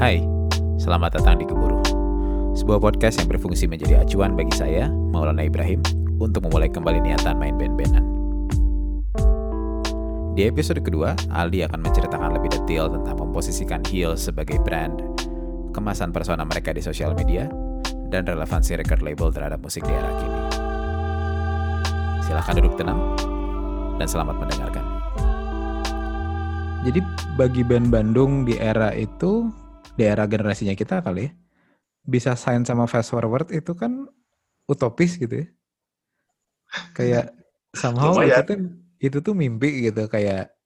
Hai, selamat datang di Keburu. Sebuah podcast yang berfungsi menjadi acuan bagi saya, Maulana Ibrahim, untuk memulai kembali niatan main band-bandan. Di episode kedua, Aldi akan menceritakan lebih detail tentang memposisikan Heel sebagai brand, kemasan persona mereka di sosial media, dan relevansi record label terhadap musik di era kini. Silahkan duduk tenang, dan selamat mendengarkan. Jadi bagi band Bandung di era itu, di era generasinya kita kali ya, bisa sign sama Fast Forward itu kan utopis gitu ya. Kayak somehow itu tuh, itu tuh mimpi gitu kayak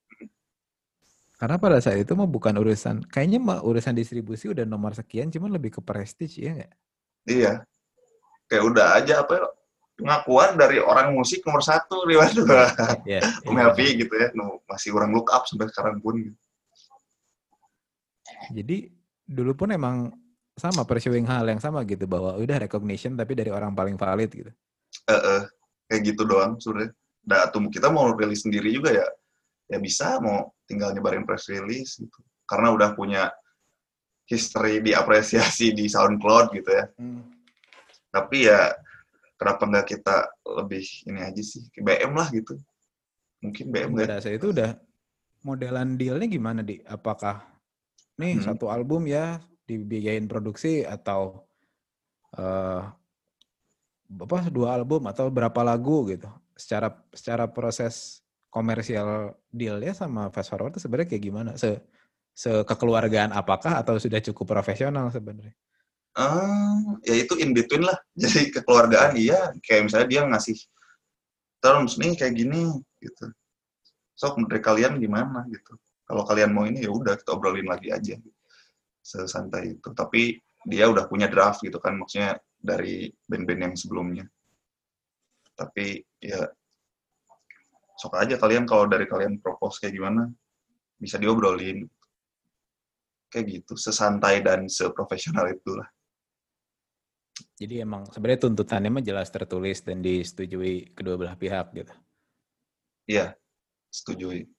karena pada saat itu mah bukan urusan kayaknya mah urusan distribusi udah nomor sekian cuman lebih ke prestige ya nggak? Iya. Kayak udah aja apa ya, pengakuan dari orang musik nomor satu lewat dua. Yeah, Om Happy gitu ya, no, masih orang look up sampai sekarang pun. Gitu. Jadi dulu pun emang sama pursuing hal yang sama gitu bahwa udah recognition tapi dari orang paling valid gitu. Eh, eh, kayak gitu doang sudah. Nah, tuh kita mau rilis sendiri juga ya, ya bisa mau tinggal nyebarin press release gitu. Karena udah punya history diapresiasi di SoundCloud gitu ya. Hmm. Tapi ya kenapa nggak kita lebih ini aja sih, BM lah gitu. Mungkin BM nggak saat itu udah modelan dealnya gimana di? Apakah nih Hmm. satu album ya dibiayain produksi atau eh apa dua album atau berapa lagu gitu? Secara secara proses komersial dealnya sama Fast Forward itu sebenarnya kayak gimana? Se sekekeluargaan apakah atau sudah cukup profesional sebenarnya? Ah, ya itu in between lah. Jadi kekeluargaan iya, kayak misalnya dia ngasih terms nih kayak gini gitu. Sok menurut kalian gimana gitu. Kalau kalian mau ini ya udah kita obrolin lagi aja. Sesantai itu. Tapi dia udah punya draft gitu kan maksudnya dari band-band yang sebelumnya. Tapi ya sok aja kalian kalau dari kalian propose kayak gimana bisa diobrolin. Kayak gitu, sesantai dan seprofesional itulah. Jadi emang sebenarnya tuntutannya mah jelas tertulis dan disetujui kedua belah pihak gitu. Iya, setujui.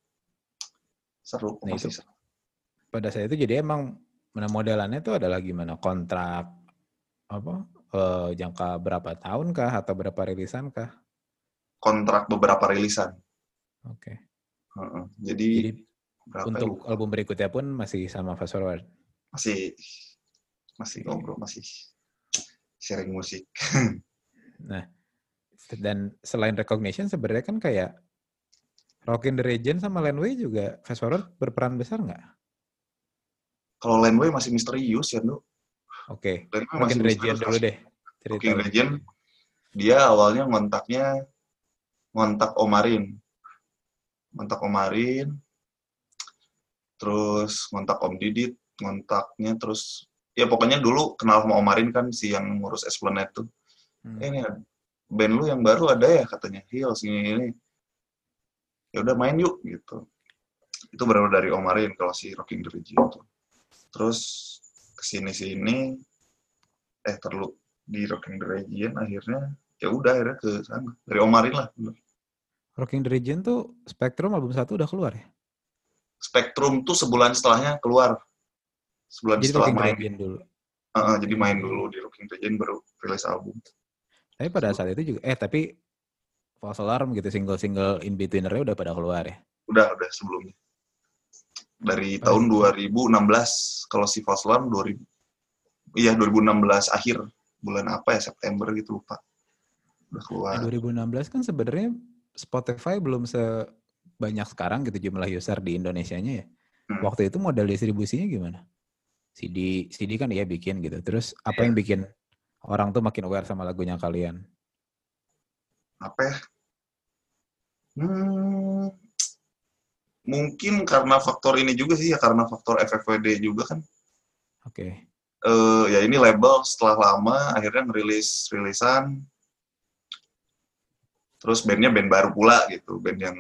Seru, Nah, itu- seru. pada saat itu jadi emang mana modelannya itu adalah gimana kontrak apa eh, jangka berapa tahun kah atau berapa rilisan kah? kontrak beberapa rilisan. Oke. Heeh. Jadi, Jadi ya? untuk album berikutnya pun masih sama Fast Forward. masih masih ngobrol, masih sharing musik. Nah, dan selain recognition sebenarnya kan kayak Rockin' the Region sama Landway juga Fast Forward berperan besar nggak? Kalau Landway masih misterius ya, Nduk. Oke, Landway Rockin' the misterius. dulu deh. Cerita. Rocking Legend, dia awalnya ngontaknya ngontak Omarin. Ngontak Omarin, terus ngontak Om Didit, ngontaknya terus ya pokoknya dulu kenal sama Omarin kan si yang ngurus Esplanade tuh. Hmm. eh ini ada- band lu yang baru ada ya katanya Hills ini ini ya udah main yuk gitu. Itu baru dari Omarin kalau si Rocking the Region itu. Terus ke sini sini eh terlalu di Rocking the Region akhirnya ya udah akhirnya ke sana. Dari Omarin lah. Rocking the Region tuh Spectrum album satu udah keluar ya? Spectrum tuh sebulan setelahnya keluar. Sebulan Jadi setelah Rocking main. Region dulu. Heeh, jadi main dulu di Rocking the Region baru rilis album. Tapi pada saat itu juga, eh tapi False Alarm gitu, single-single in betweenernya udah pada keluar ya. udah udah sebelumnya dari Oh, tahun 2016 kalau si False Alarm 2000 iya 2016 akhir bulan apa ya September gitu lupa udah keluar Nah, 2016 kan sebenarnya Spotify belum sebanyak sekarang gitu jumlah user di Indonesianya ya. Hmm. Waktu itu model distribusinya gimana? CD, CD kan dia bikin gitu. Terus apa Iya. yang bikin orang tuh makin aware sama lagunya kalian? Apa ya? Hmm, mungkin karena faktor ini juga sih ya karena faktor FFWD juga kan. Oke. eh ya ini label setelah lama akhirnya ngerilis rilisan. Terus bandnya band baru pula gitu band yang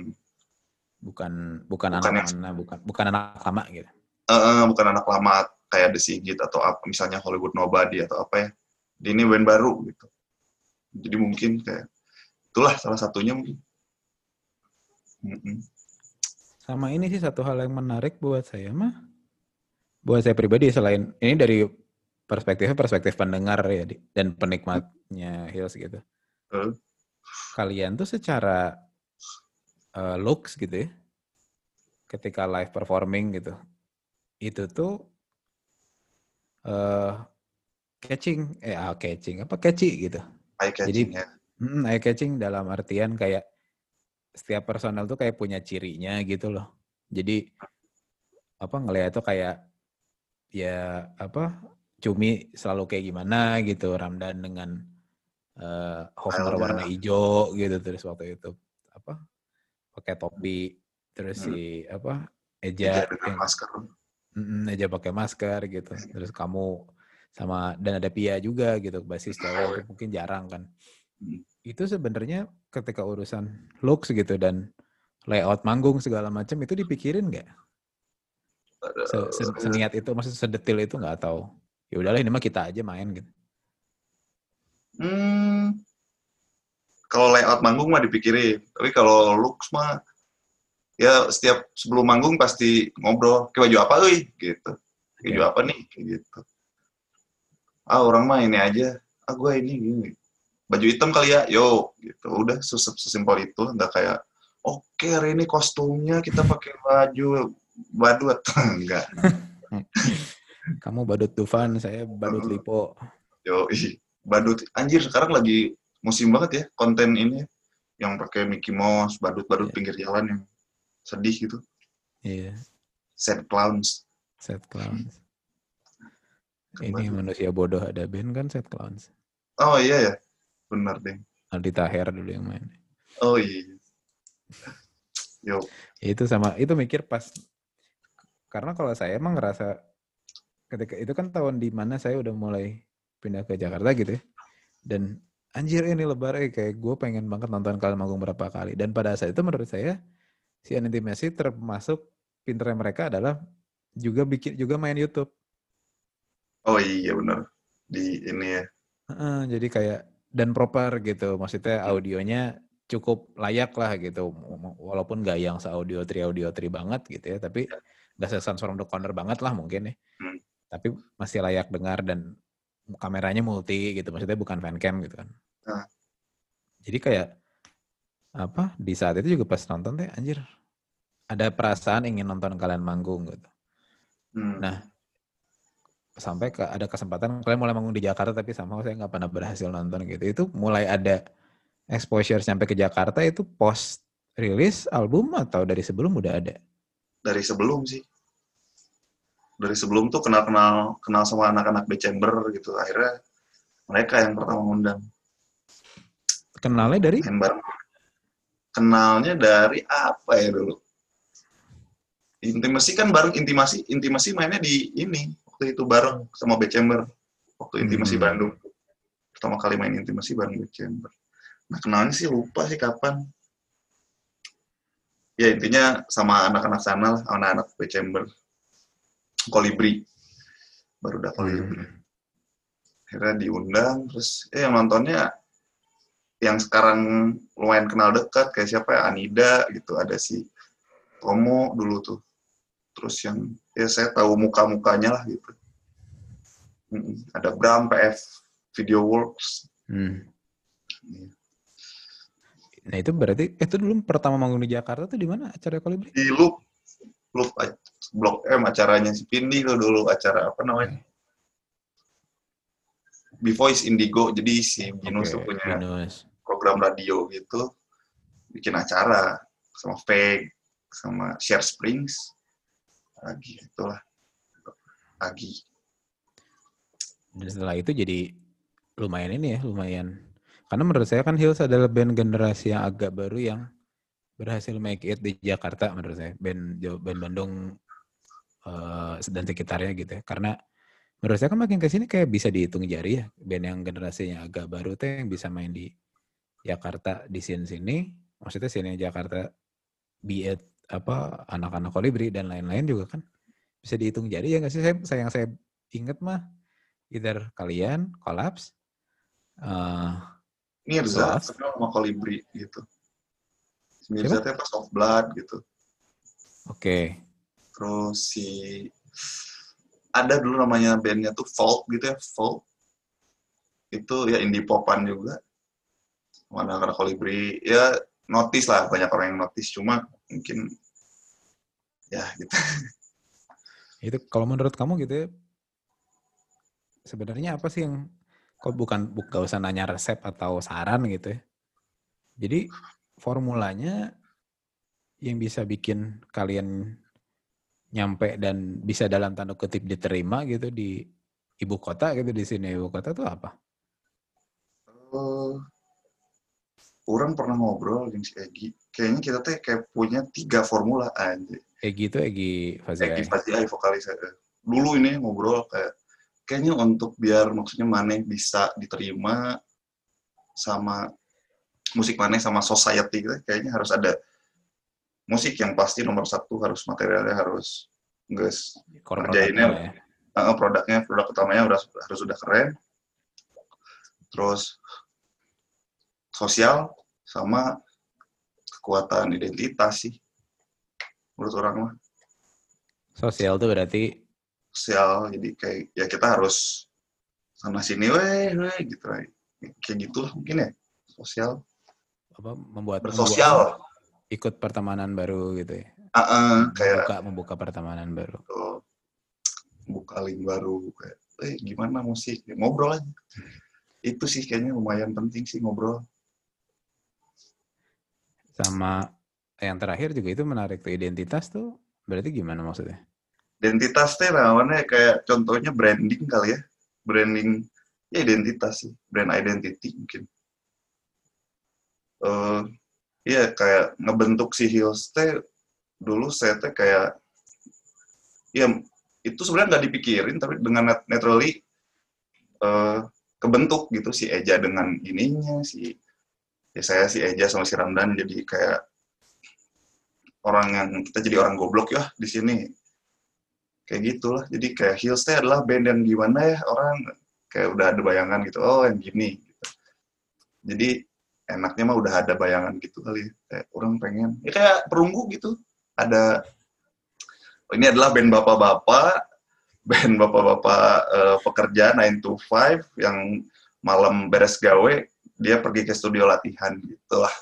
Bukan bukan, Bukan anak yang- bukan bukan anak lama gitu. eh, bukan anak lama kayak The Sigit atau apa misalnya Hollywood Nobody atau apa ya. Ini band baru gitu. Jadi mungkin kayak itulah salah satunya mungkin Mm-mm. Sama ini sih satu hal yang menarik buat saya mah buat saya pribadi selain ini dari perspektifnya perspektif pendengar ya dan penikmatnya Hills gitu. Eh, Kalian tuh secara eh, looks gitu ya, ketika live performing gitu, itu tuh eh catching, eh ah, catching apa catchy gitu. eye catching ya. Hmm, eye catching dalam artian kayak setiap personel tuh kayak punya cirinya gitu loh. Jadi apa ngeliat tuh kayak ya apa Cumi selalu kayak gimana gitu Ramdan dengan eh Hofner Stylenya. warna hijau gitu terus waktu itu apa pakai topi terus Hmm. si apa Eja Eja yang masker. Mm, Eja pakai masker gitu terus kamu sama dan ada Pia juga gitu basis cewek itu mungkin jarang kan Hmm. Itu sebenarnya ketika urusan looks gitu dan layout manggung segala macam itu dipikirin nggak se, se- seniat itu maksudnya sedetil itu nggak tahu ya udahlah ini mah kita aja main gitu Hmm, kalau layout manggung mah dipikirin. Tapi kalau looks mah ya setiap sebelum manggung pasti ngobrol. Kayak baju apa euy gitu. Kayak baju apa nih kayak gitu. Ah orang mah ini aja. Ah gue ini gini. Baju hitam kali ya, yo gitu. Udah sesimpel itu, nggak kayak oke hari ini kostumnya kita pakai baju badut enggak. kamu badut Dufan saya badut Lipo Yo, badut anjir sekarang lagi musim banget ya konten ini yang pakai Mickey Mouse, badut-badut Iya. pinggir jalan yang sedih gitu. iya Sad clowns. set clowns ini badut. manusia bodoh ada band kan set clowns Oh iya ya. Benar deh. Aldi Taher dulu yang main Oh iya. Yo, Ya, itu sama itu mikir pas karena kalau saya emang ngerasa ketika itu kan tahun di mana saya udah mulai pindah ke Jakarta gitu ya dan anjir ini lebaran kayak gue pengen banget nonton kalian manggung berapa kali dan pada saat itu menurut saya si Intimacy termasuk pinternya mereka adalah juga bikin juga main YouTube oh iya benar. Di ini ya. Heeh, jadi kayak dan proper gitu. Maksudnya audionya cukup layak lah gitu. Walaupun gak yang se-audio tri audio tri banget gitu ya tapi gak se-Sons from the Corner banget lah mungkin ya. Hmm. tapi masih layak dengar dan kameranya multi gitu. Maksudnya bukan fancam gitu kan. Ah. jadi kayak apa di saat itu juga pas nonton teh anjir ada perasaan ingin nonton kalian manggung gitu. Hmm. Nah, sampai ke ada kesempatan kalian mulai manggung di Jakarta tapi sama saya nggak pernah berhasil nonton gitu. Itu mulai ada exposure sampai ke Jakarta itu post rilis album atau dari sebelum udah ada? Dari sebelum sih. Dari sebelum tuh kenal-kenal kenal sama anak-anak B Chamber gitu. Akhirnya mereka yang pertama ngundang. Kenalnya dari main bareng. Kenalnya dari apa ya dulu? Intimasi kan bareng intimasi, intimasi mainnya di ini waktu itu bareng sama B Chamber waktu intimasi Hmm. Bandung. Pertama kali main intimasi bareng B Chamber. Nah kenalnya sih lupa sih kapan. Ya intinya sama anak-anak sana lah, anak-anak B Chamber. Kolibri. Baru udah kolibri Hmm. akhirnya diundang terus eh yang nontonnya yang sekarang lumayan kenal dekat kayak siapa ya Anida gitu ada si Tomo dulu tuh terus yang ya saya tahu muka mukanya lah gitu. Ada Bram PF Video Works. Hmm. Iya. Nah itu berarti itu dulu pertama manggung di Jakarta tuh di mana acara Kolibri? di Loop. Loop Blok M acaranya si Pindi tuh dulu acara apa namanya? Be Voice Indigo. Jadi si Binus tuh Oke, punya Binus. program radio gitu. Bikin acara sama Fake sama Share Springs lagi itulah lagi Dan setelah itu jadi lumayan ini ya, lumayan. Karena menurut saya kan Hills adalah band generasi yang agak baru yang berhasil make it di Jakarta menurut saya. Band band Bandung eh, dan sekitarnya gitu ya. Karena menurut saya kan makin ke sini kayak bisa dihitung jari ya. Band yang generasinya agak baru tuh yang bisa main di Jakarta di scene sini. Maksudnya scene Jakarta be it apa anak-anak kolibri dan lain-lain juga kan. Bisa dihitung jari ya nggak sih? Saya saya yang saya inget mah either kalian kolaps eh Mirza kenal sama Kolibri gitu. Si Mirza teh pas of blood gitu. Oke. Terus si ada dulu namanya bandnya tuh Vault gitu ya, Vault. Itu ya indie popan juga. Mana karena kolibri, ya notice lah, banyak orang yang notice. Cuma mungkin, ya gitu. Itu kalau menurut kamu gitu ya, sebenarnya apa sih yang, kok bukan, gak usah nanya resep atau saran gitu ya. Jadi formulanya yang bisa bikin kalian nyampe dan bisa dalam tanda kutip diterima gitu di ibu kota gitu di sini ibu kota tuh apa? Uh, orang pernah ngobrol dengan si Egi. Kayaknya kita tuh kayak punya tiga formula aja. Egi itu Egi Faziai. Egi Faziai vokalis. Dulu ini ngobrol kayak kayaknya untuk biar maksudnya Maneh bisa diterima sama musik Maneh sama society gitu, kayaknya harus ada musik yang pasti nomor satu harus materialnya harus guys kerjainnya ya. uh, produknya produk utamanya udah harus sudah keren terus sosial sama kekuatan identitas sih menurut orang mah sosial tuh berarti sosial jadi kayak ya kita harus sana sini weh weh gitu kayak gitu mungkin ya sosial apa membuat bersosial membuat, ikut pertemanan baru gitu ya. Uh, uh, kayak membuka, membuka pertemanan baru. Oh, buka link baru kayak eh gimana musik ya, ngobrol aja. Itu sih kayaknya lumayan penting sih ngobrol. Sama yang terakhir juga itu menarik tuh identitas tuh berarti gimana maksudnya? Identitas tuh namanya kayak contohnya branding kali ya. Branding ya identitas sih, brand identity mungkin. Uh, Iya kayak ngebentuk si Hills teh dulu saya teh kayak ya itu sebenarnya nggak dipikirin tapi dengan naturally uh, kebentuk gitu si Eja dengan ininya si ya saya si Eja sama si Ramdan jadi kayak orang yang kita jadi orang goblok ya di sini kayak gitulah jadi kayak Hills teh adalah band yang gimana ya orang kayak udah ada bayangan gitu oh yang gini gitu. jadi enaknya mah udah ada bayangan gitu kali ya. kayak orang pengen ya kayak perunggu gitu ada oh, ini adalah band bapak-bapak band bapak-bapak uh, pekerja 9 to 5 yang malam beres gawe dia pergi ke studio latihan gitu lah.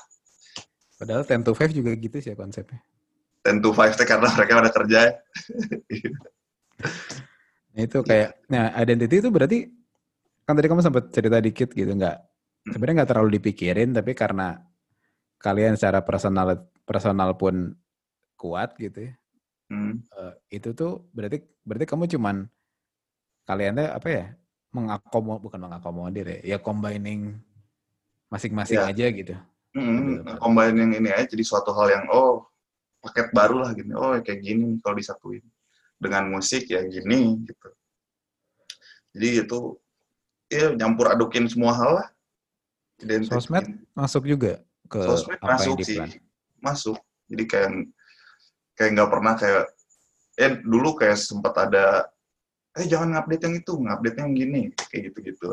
Padahal 10 to 5 juga gitu sih konsepnya. 10 to 5 teh karena mereka udah kerja nah itu kayak nah identity itu berarti kan tadi kamu sempat cerita dikit gitu nggak sebenarnya nggak terlalu dipikirin tapi karena kalian secara personal personal pun kuat gitu ya hmm. uh, itu tuh berarti berarti kamu cuman kalian apa ya mengakomodir bukan mengakomodir ya ya combining masing-masing ya. aja gitu hmm, combining ini aja jadi suatu hal yang oh paket baru lah gini oh kayak gini kalau disatuin dengan musik ya gini gitu jadi itu ya nyampur adukin semua hal lah Identik. Sosmed masuk juga ke Sosmed apa masuk yang sih, masuk. Jadi kayak kayak nggak pernah kayak eh dulu kayak sempat ada eh jangan ngupdate yang itu, ngupdate yang gini, kayak gitu-gitu.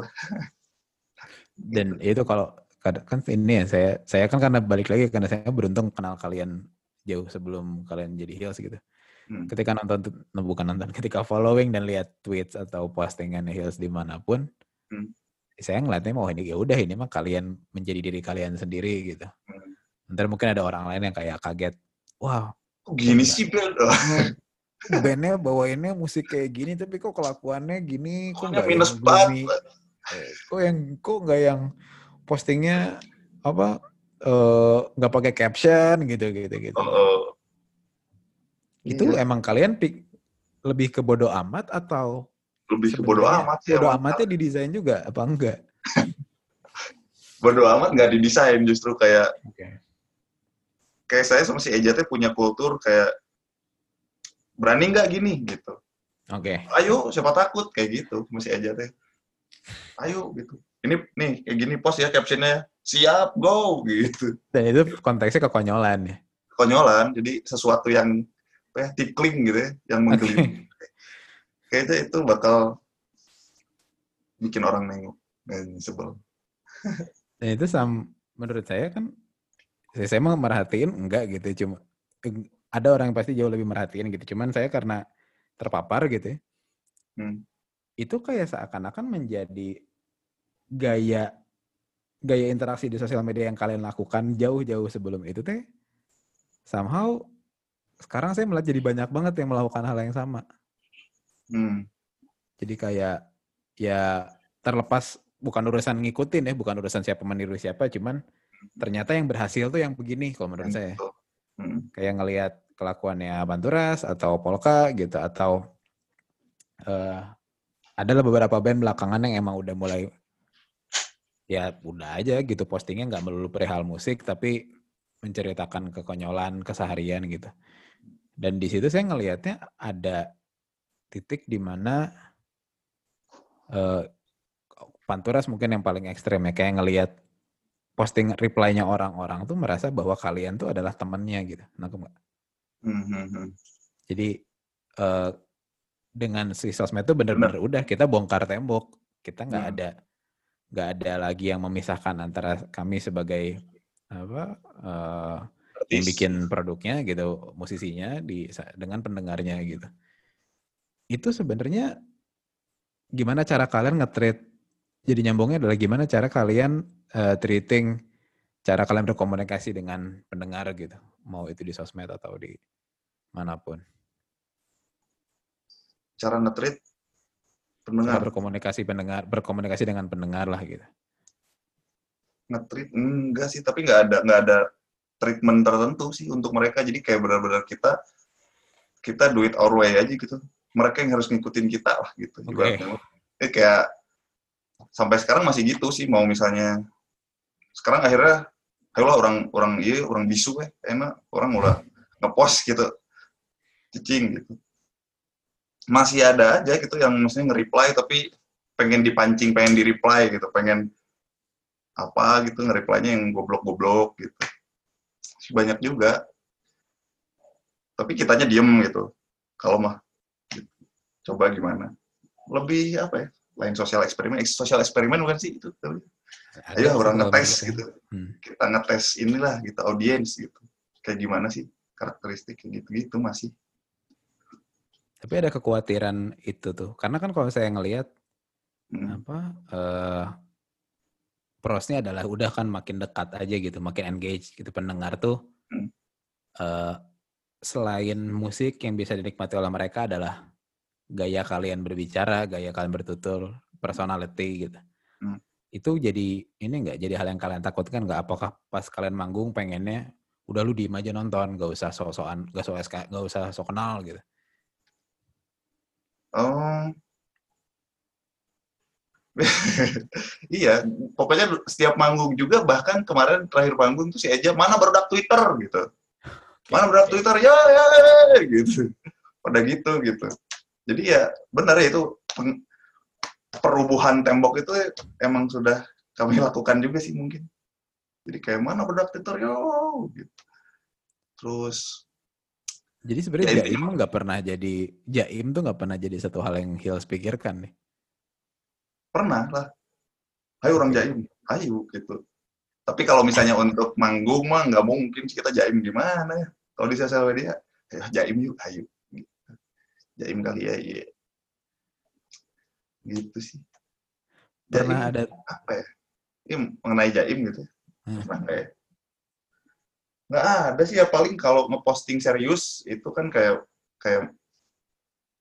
Dan gitu. itu kalau kan ini ya saya saya kan karena balik lagi karena saya beruntung kenal kalian jauh sebelum kalian jadi heels gitu. Hmm. Ketika nonton bukan nonton, ketika following dan lihat tweets atau postingan heels di mana pun, hmm saya ngeliatnya mau ini ya udah ini mah kalian menjadi diri kalian sendiri gitu. Hmm. Ntar mungkin ada orang lain yang kayak kaget, wah kok gini sih band? bandnya bawainnya musik kayak gini tapi kok kelakuannya gini, kok nggak minus yang eh, kok yang kok nggak yang postingnya apa eh, nggak uh, pakai caption gitu gitu gitu. Uh, itu iya. emang kalian pik lebih ke bodoh amat atau lebih ke bodo amat sih. Bodo amatnya didesain juga apa enggak? bodo amat nggak didesain justru kayak okay. kayak saya sama si Eja teh punya kultur kayak berani nggak gini gitu. Oke. Okay. Ayo siapa takut kayak gitu masih Eja teh. Ayo gitu. Ini nih kayak gini post ya captionnya siap go gitu. Dan itu konteksnya kekonyolan ya. Konyolan jadi sesuatu yang apa ya tickling gitu ya yang menggelinding. Okay kayaknya itu bakal bikin orang nengok dan sebel. Dan itu sam menurut saya kan saya, saya mau merhatiin enggak gitu cuma ada orang yang pasti jauh lebih merhatiin gitu cuman saya karena terpapar gitu ya, Hmm. itu kayak seakan-akan menjadi gaya gaya interaksi di sosial media yang kalian lakukan jauh-jauh sebelum itu teh somehow sekarang saya melihat jadi banyak banget yang melakukan hal yang sama. Hmm. Jadi kayak ya terlepas bukan urusan ngikutin ya, bukan urusan siapa meniru siapa, cuman ternyata yang berhasil tuh yang begini kalau menurut saya. Gitu. Hmm. Kayak ngelihat kelakuannya Banturas atau Polka gitu atau eh adalah beberapa band belakangan yang emang udah mulai ya udah aja gitu postingnya nggak melulu perihal musik tapi menceritakan kekonyolan keseharian gitu. Dan di situ saya ngelihatnya ada titik di mana eh, Panturas mungkin yang paling ekstrem ya kayak ngelihat posting reply-nya orang-orang tuh merasa bahwa kalian tuh adalah temennya gitu. Nangkep nggak? Hmm, hmm, hmm. Jadi eh, dengan si sosmed itu bener-bener udah kita bongkar tembok. Kita nggak Hmm. ada nggak ada lagi yang memisahkan antara kami sebagai apa eh, yang bikin produknya gitu, musisinya di dengan pendengarnya gitu. Itu sebenarnya gimana cara kalian nge-treat jadi nyambungnya adalah gimana cara kalian eh, treating cara kalian berkomunikasi dengan pendengar gitu, mau itu di sosmed atau di mana pun. Cara nge-treat pendengar. berkomunikasi pendengar berkomunikasi dengan pendengar lah gitu. Nge-treat enggak sih, tapi nggak ada nggak ada treatment tertentu sih untuk mereka. Jadi kayak benar-benar kita kita do it our way aja gitu. Mereka yang harus ngikutin kita lah gitu. Ibaratnya. Eh, kayak sampai sekarang masih gitu sih. Mau misalnya sekarang akhirnya ayolah orang orang iya orang bisu eh enak orang udah ngepost gitu cicing gitu masih ada aja gitu yang maksudnya nge-reply tapi pengen dipancing pengen di-reply gitu pengen apa gitu nge-reply-nya yang goblok-goblok gitu. Masih banyak juga. Tapi kitanya diem gitu. Kalau mah gitu. coba gimana? Lebih apa ya? Lain sosial eksperimen. Eh, sosial eksperimen bukan sih itu? Tapi ayo orang ngetes gitu. Hmm. kita ngetes inilah gitu audiens gitu. Kayak gimana sih karakteristik gitu-gitu masih Tapi ada kekhawatiran itu tuh. Karena kan kalau saya ngelihat Hmm. apa eh prosnya adalah udah kan makin dekat aja gitu, makin engage gitu pendengar tuh. Hmm. eh selain musik yang bisa dinikmati oleh mereka adalah gaya kalian berbicara, gaya kalian bertutur, personality gitu. Hmm. Itu jadi ini enggak jadi hal yang kalian takutkan nggak? Apakah pas kalian manggung pengennya udah lu diem aja nonton, gak usah sok-sokan, gak usah gak usah sok kenal gitu. Oh. iya, pokoknya setiap manggung juga bahkan kemarin terakhir manggung tuh si Eja mana berudak Twitter gitu. Mana berudak Twitter ya, ya, ya gitu. Pada gitu gitu. Jadi ya benar ya itu perubuhan tembok itu emang sudah kami lakukan juga sih mungkin. Jadi kayak mana berudak Twitter yo gitu. Terus Jadi sebenarnya Ya, Jaim nggak pernah jadi Jaim tuh nggak pernah jadi satu hal yang Hills pikirkan nih. pernah lah. Ayo orang jaim, ayo gitu. Tapi kalau misalnya untuk manggung mah nggak mungkin kita jaim gimana ya. Kalau di sosial media, ya jaim yuk, ayo. Gitu. Jaim kali ya, iya. Gitu sih. Pernah Jaim, ada apa ya? Ini mengenai jaim gitu. ya. Hmm. Pernah ya? Nggak ada sih ya paling kalau ngeposting serius itu kan kayak kayak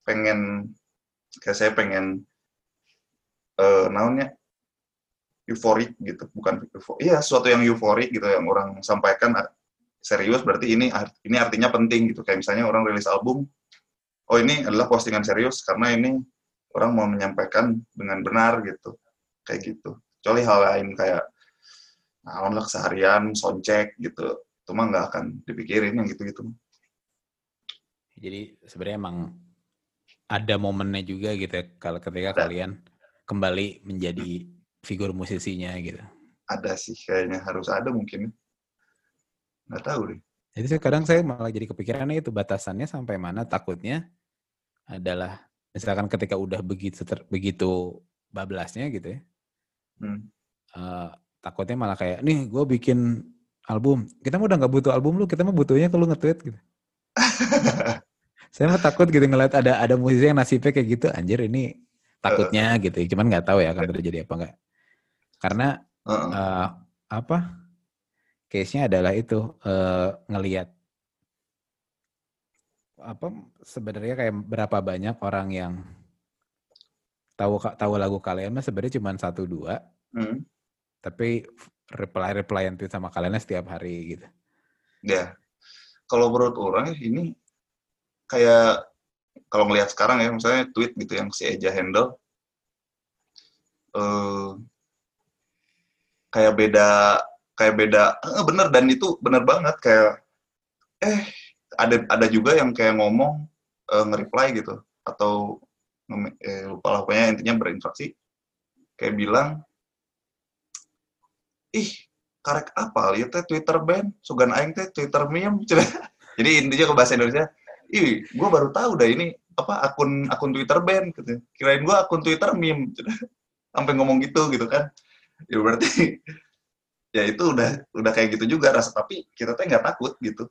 pengen kayak saya pengen eh naonnya euforik gitu bukan eufo- iya sesuatu yang euforik gitu yang orang sampaikan ah, serius berarti ini ini artinya penting gitu. Kayak misalnya orang rilis album oh ini adalah postingan serius karena ini orang mau menyampaikan dengan benar gitu kayak gitu. Kecuali hal lain kayak naon lah keseharian soundcheck gitu itu mah nggak akan dipikirin yang gitu-gitu jadi sebenarnya emang ada momennya juga gitu ya kalau ketika Ada. kalian kembali menjadi figur musisinya gitu. ada sih kayaknya harus ada mungkin nggak tahu deh Jadi kadang saya malah jadi kepikirannya itu batasannya sampai mana takutnya adalah misalkan ketika udah begitu ter- begitu bablasnya gitu ya. Hmm. eh, takutnya malah kayak nih gue bikin album kita mah udah nggak butuh album lu kita mah butuhnya kalau nge-tweet gitu Saya mah takut gitu ngeliat ada ada musisi yang nasibnya kayak gitu, anjir ini takutnya gitu. Cuman nggak tahu ya akan terjadi apa enggak. Karena Heeh. eh, apa? Case-nya adalah itu eh, ngelihat apa sebenarnya kayak berapa banyak orang yang tahu tahu lagu kalian mah sebenarnya cuma satu dua Hmm. tapi reply replyan tweet sama kalian setiap hari gitu. Ya. Kalau menurut orang ya, ini kayak kalau ngelihat sekarang ya, misalnya tweet gitu yang si Eja handle, eh kayak beda, kayak beda, eh, bener dan itu bener banget kayak, eh ada ada juga yang kayak ngomong eh, nge-reply gitu atau eh, lupa lah intinya berinteraksi kayak bilang ih karek apa lihat teh Twitter band sugan aing teh Twitter meme. Jadi intinya ke bahasa Indonesia ih gua baru tahu dah ini apa akun akun Twitter band gitu. Kirain gua akun Twitter meme. Sampai ngomong gitu gitu kan. Ya berarti ya itu udah udah kayak gitu juga rasa tapi kita teh nggak takut gitu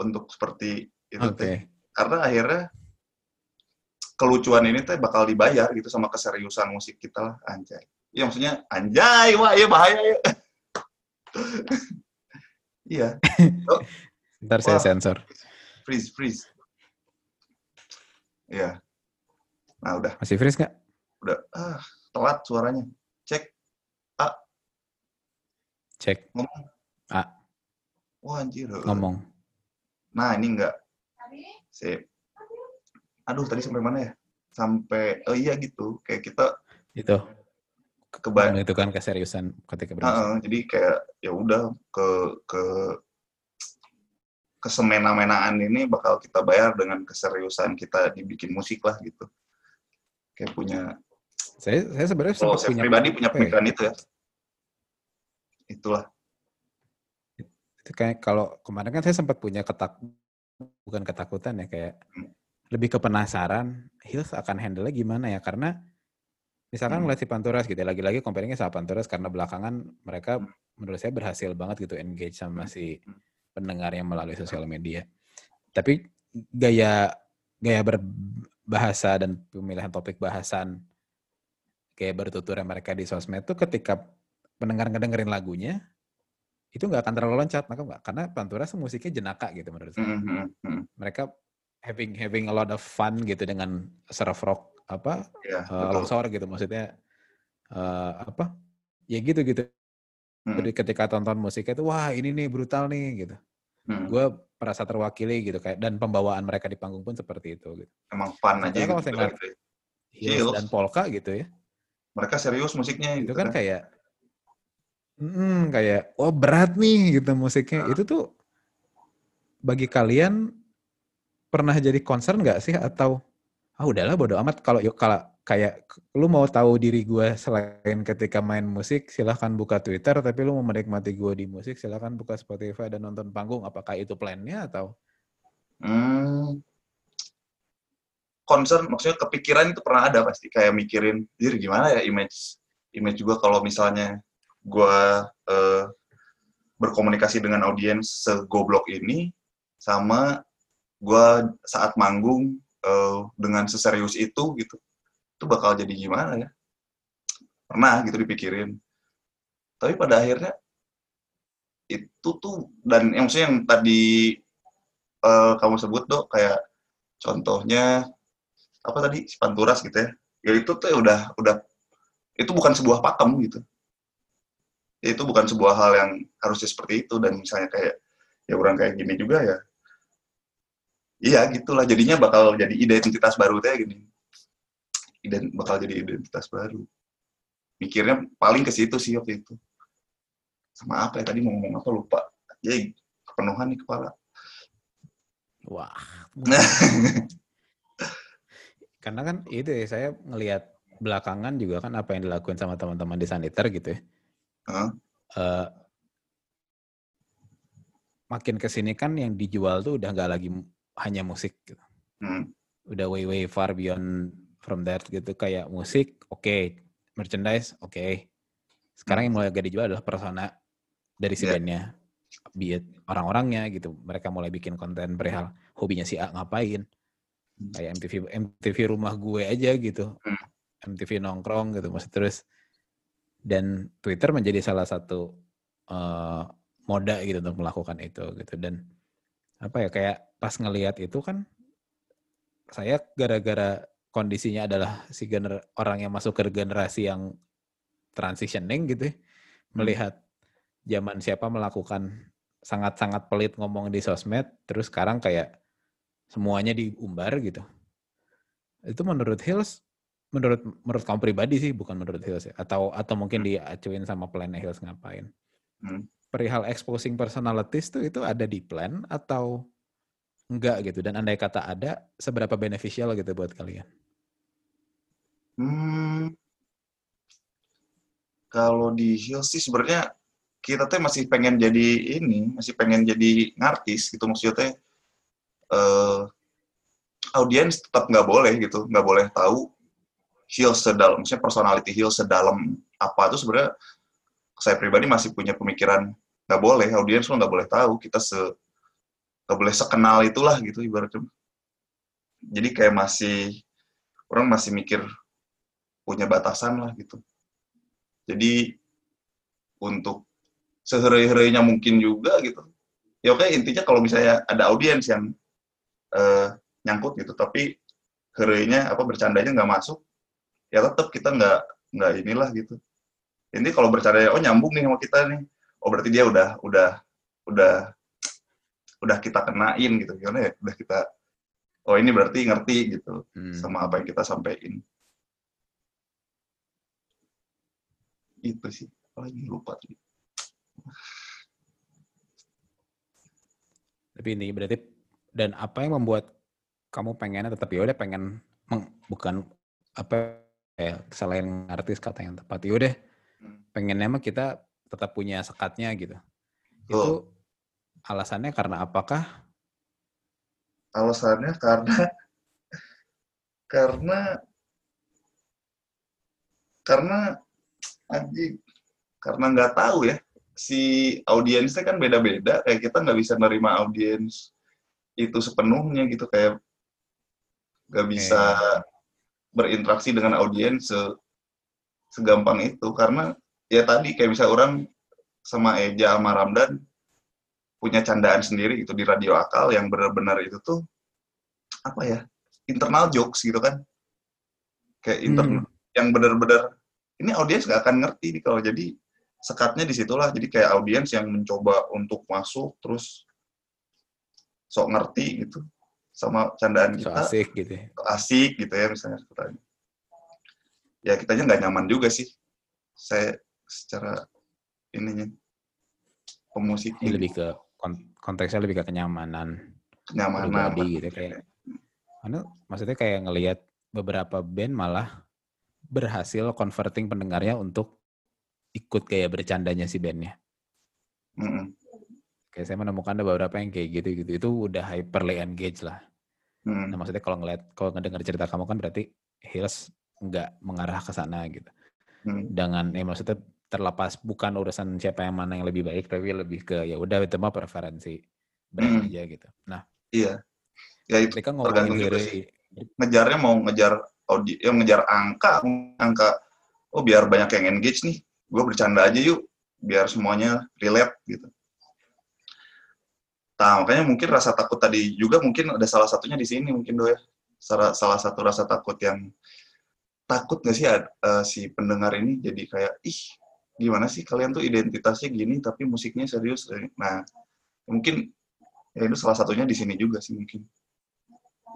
untuk seperti itu Oke. teh karena akhirnya kelucuan ini teh bakal dibayar gitu sama keseriusan musik kita lah anjay. Iya maksudnya anjay wah iya bahaya ya iya. Ntar saya Wah. sensor. freeze freeze. Iya. Nah udah. Masih freeze nggak? udah. Ah telat suaranya. Cek. Cek. Ngomong. Ah. wah anjir. Ngomong. nah ini enggak sip. Aduh tadi sampai mana ya? Sampai oh iya gitu. Kayak kita Itu keban menentukan keseriusan ketika bermusik. Heeh, jadi kayak ya udah ke ke kesemena-menaan ini bakal kita bayar dengan keseriusan kita dibikin musik lah gitu kayak punya Saya saya sebenarnya kalau saya punya pribadi punya apa ya? pemikiran itu ya itulah Itu kayak kalau kemarin kan saya sempat punya ketak bukan ketakutan ya kayak Hmm. lebih ke penasaran Hills akan handle gimana ya karena misalkan Hmm. ngeliat si Panturas gitu ya, lagi-lagi comparingnya sama Panturas karena belakangan mereka Hmm. menurut saya berhasil banget gitu engage sama Hmm. si Hmm. pendengarnya melalui sosial media. Tapi gaya gaya berbahasa dan pemilihan topik bahasan kayak bertuturnya mereka di sosmed tuh ketika pendengar ngedengerin lagunya itu nggak akan terlalu loncat, maka nggak karena Panturas musiknya jenaka gitu menurut saya. Mm, mm, mm. Mereka having having a lot of fun gitu dengan surf rock apa ya uh, betul longsor gitu maksudnya uh, apa ya gitu gitu. Mm, Jadi ketika tonton musiknya tuh wah ini nih brutal nih gitu. mm. Gue merasa terwakili gitu kayak dan pembawaan mereka di panggung pun seperti itu gitu. emang fun aja Sementara gitu, kalau saya ngeliat gitu ya. Hills dan polka gitu ya. mereka serius musiknya Itu gitu kan kayak mm, kayak oh berat nih gitu musiknya. Nah. Itu tuh bagi kalian pernah jadi concern nggak sih? Atau ah udahlah bodo amat. Kalau yuk kalau kayak lu mau tahu diri gue selain ketika main musik silahkan buka Twitter. Tapi lu mau menikmati gue di musik silahkan buka Spotify dan nonton panggung. Apakah itu plannya atau? Hmm. Concern, maksudnya kepikiran itu pernah ada pasti. Kayak mikirin, dir gimana ya image, image juga kalau misalnya gua eh, berkomunikasi dengan audiens segoblok ini, sama gua saat manggung eh, dengan seserius itu gitu, itu bakal jadi gimana ya? Pernah gitu dipikirin. Tapi pada akhirnya itu tuh dan yang maksudnya yang tadi eh, kamu sebut dok kayak contohnya apa tadi si Panturas gitu ya ya itu tuh udah udah itu bukan sebuah pakem gitu Ya, itu bukan sebuah hal yang harusnya seperti itu dan misalnya kayak ya orang kayak gini juga ya iya gitulah. Jadinya bakal jadi identitas baru teh gini. Iden, bakal jadi identitas baru. Mikirnya paling ke situ sih waktu itu. Sama apa ya? Tadi mau ngomong apa lupa. Ya kepenuhan nih kepala. Wah. Karena kan itu ya saya ngelihat belakangan juga kan apa yang dilakukan sama teman-teman di saniter gitu ya. Hah? Eh, makin ke sini kan yang dijual tuh udah nggak lagi hanya musik gitu. Hmm. udah way way far beyond from that gitu. Kayak musik oke. Merchandise oke. Sekarang yang mulai agak dijual adalah persona dari si Yeah. bandnya. It orang-orangnya gitu. Mereka mulai bikin konten perihal hobinya si A ngapain. Kayak MTV MTV rumah gue aja gitu. Hmm. MTV nongkrong gitu masih terus. Dan Twitter menjadi salah satu eh, moda gitu untuk melakukan itu gitu. Dan apa ya kayak pas ngelihat itu kan saya gara-gara kondisinya adalah si gener orang yang masuk ke generasi yang transitioning gitu ya, melihat zaman siapa melakukan sangat-sangat pelit ngomong di sosmed terus sekarang kayak semuanya diumbar gitu. Itu menurut Hills menurut menurut kamu pribadi sih bukan menurut Hills ya? Atau atau mungkin diacuin sama plan Hills ngapain? Hmm. Perihal exposing personalities tuh itu ada di plan atau enggak gitu? Dan andai kata ada seberapa beneficial gitu buat kalian? Hmm, kalau di Hills sih sebenarnya kita teh masih pengen jadi ini, masih pengen jadi ngartis gitu. Maksudnya eh audiens tetap nggak boleh gitu, nggak boleh tahu Hills sedalam, maksudnya personality Hills sedalam apa itu sebenarnya saya pribadi masih punya pemikiran nggak boleh, audiens lo nggak boleh tahu kita se nggak boleh sekenal itulah gitu ibaratnya. Jadi kayak masih orang masih mikir punya batasan lah gitu. Jadi untuk sehere-herenya mungkin juga gitu. Ya oke intinya kalau misalnya ada audiens yang eh, nyangkut gitu, tapi herenya apa bercandanya nggak masuk, ya tetap kita nggak nggak inilah gitu. Ini kalau bercanda oh nyambung nih sama kita nih, oh berarti dia udah udah udah udah kita kenain gitu. Gimana ya? Udah kita oh ini berarti ngerti gitu Hmm. sama apa yang kita sampaikan. Itu sih. Oh ini lupa tadi Tapi ini berarti dan apa yang membuat kamu pengennya tetap ya udah pengen meng- bukan apa ya selain artis kata yang tepat ya udah. Pengennya mah kita tetap punya sekatnya gitu. Itu Betul. alasannya karena apakah? alasannya karena karena karena anjing karena nggak tahu ya si audiensnya kan beda-beda kayak kita nggak bisa nerima audiens itu sepenuhnya gitu kayak nggak bisa berinteraksi dengan audiens se segampang itu karena ya tadi kayak bisa orang sama Eja sama Ramdan punya candaan sendiri gitu di radio akal yang benar-benar itu tuh apa ya internal jokes gitu kan. Kayak internal yang benar-benar ini audiens nggak akan ngerti nih kalau jadi sekatnya di situlah jadi kayak audiens yang mencoba untuk masuk terus sok ngerti gitu sama candaan So kita. asik gitu ya. asik gitu ya misalnya. Katanya. ya kitanya nggak nyaman juga sih. Saya secara ininya pemusiknya Ini lebih ke kon- konteksnya lebih ke kenyamanan kenyamanan pribadi gitu kayak karena maksudnya kayak ngelihat beberapa band malah berhasil converting pendengarnya untuk ikut kayak bercandanya si bandnya. Mm-mm. Kayak saya menemukan ada beberapa yang kayak gitu gitu. Itu udah hyperly engaged lah. Mm. Nah maksudnya kalau ngeliat, kalau ngedengar cerita kamu kan berarti Hills nggak mengarah ke sana gitu. Mm. Dengan ya maksudnya terlepas bukan urusan siapa yang mana yang lebih baik, tapi lebih ke ya udah itu mah preferensi brand Hmm. aja gitu. Nah, iya ya itu ngomongin tergantung juga sih. ngejarnya mau ngejar audi ya ngejar angka angka oh biar banyak yang engage nih gue bercanda aja yuk biar semuanya relate gitu nah makanya mungkin rasa takut tadi juga mungkin ada salah satunya di sini mungkin do ya salah, salah satu rasa takut yang takut nggak sih eh, si pendengar ini jadi kayak ih gimana sih kalian tuh identitasnya gini tapi musiknya serius nah mungkin ya itu salah satunya di sini juga sih mungkin.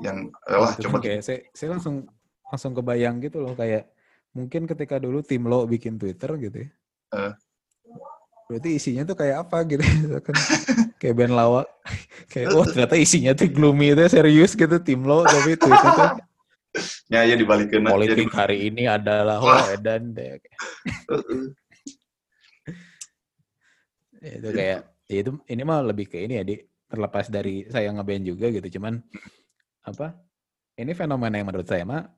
Yang lah Itu coba kayak saya, saya langsung langsung kebayang gitu loh kayak mungkin ketika dulu tim lo bikin Twitter gitu ya. Eh. Berarti isinya tuh kayak apa gitu kan kayak band lawak kayak oh ternyata isinya tuh gloomy itu serius gitu tim lo tapi tweetnya tuh. Ya ya dibalikin politik Jadi, hari ini adalah oh edan deh. Itu kayak ya itu ini mah lebih ke ini ya di terlepas dari saya ngeband juga gitu cuman apa ini fenomena yang menurut saya mah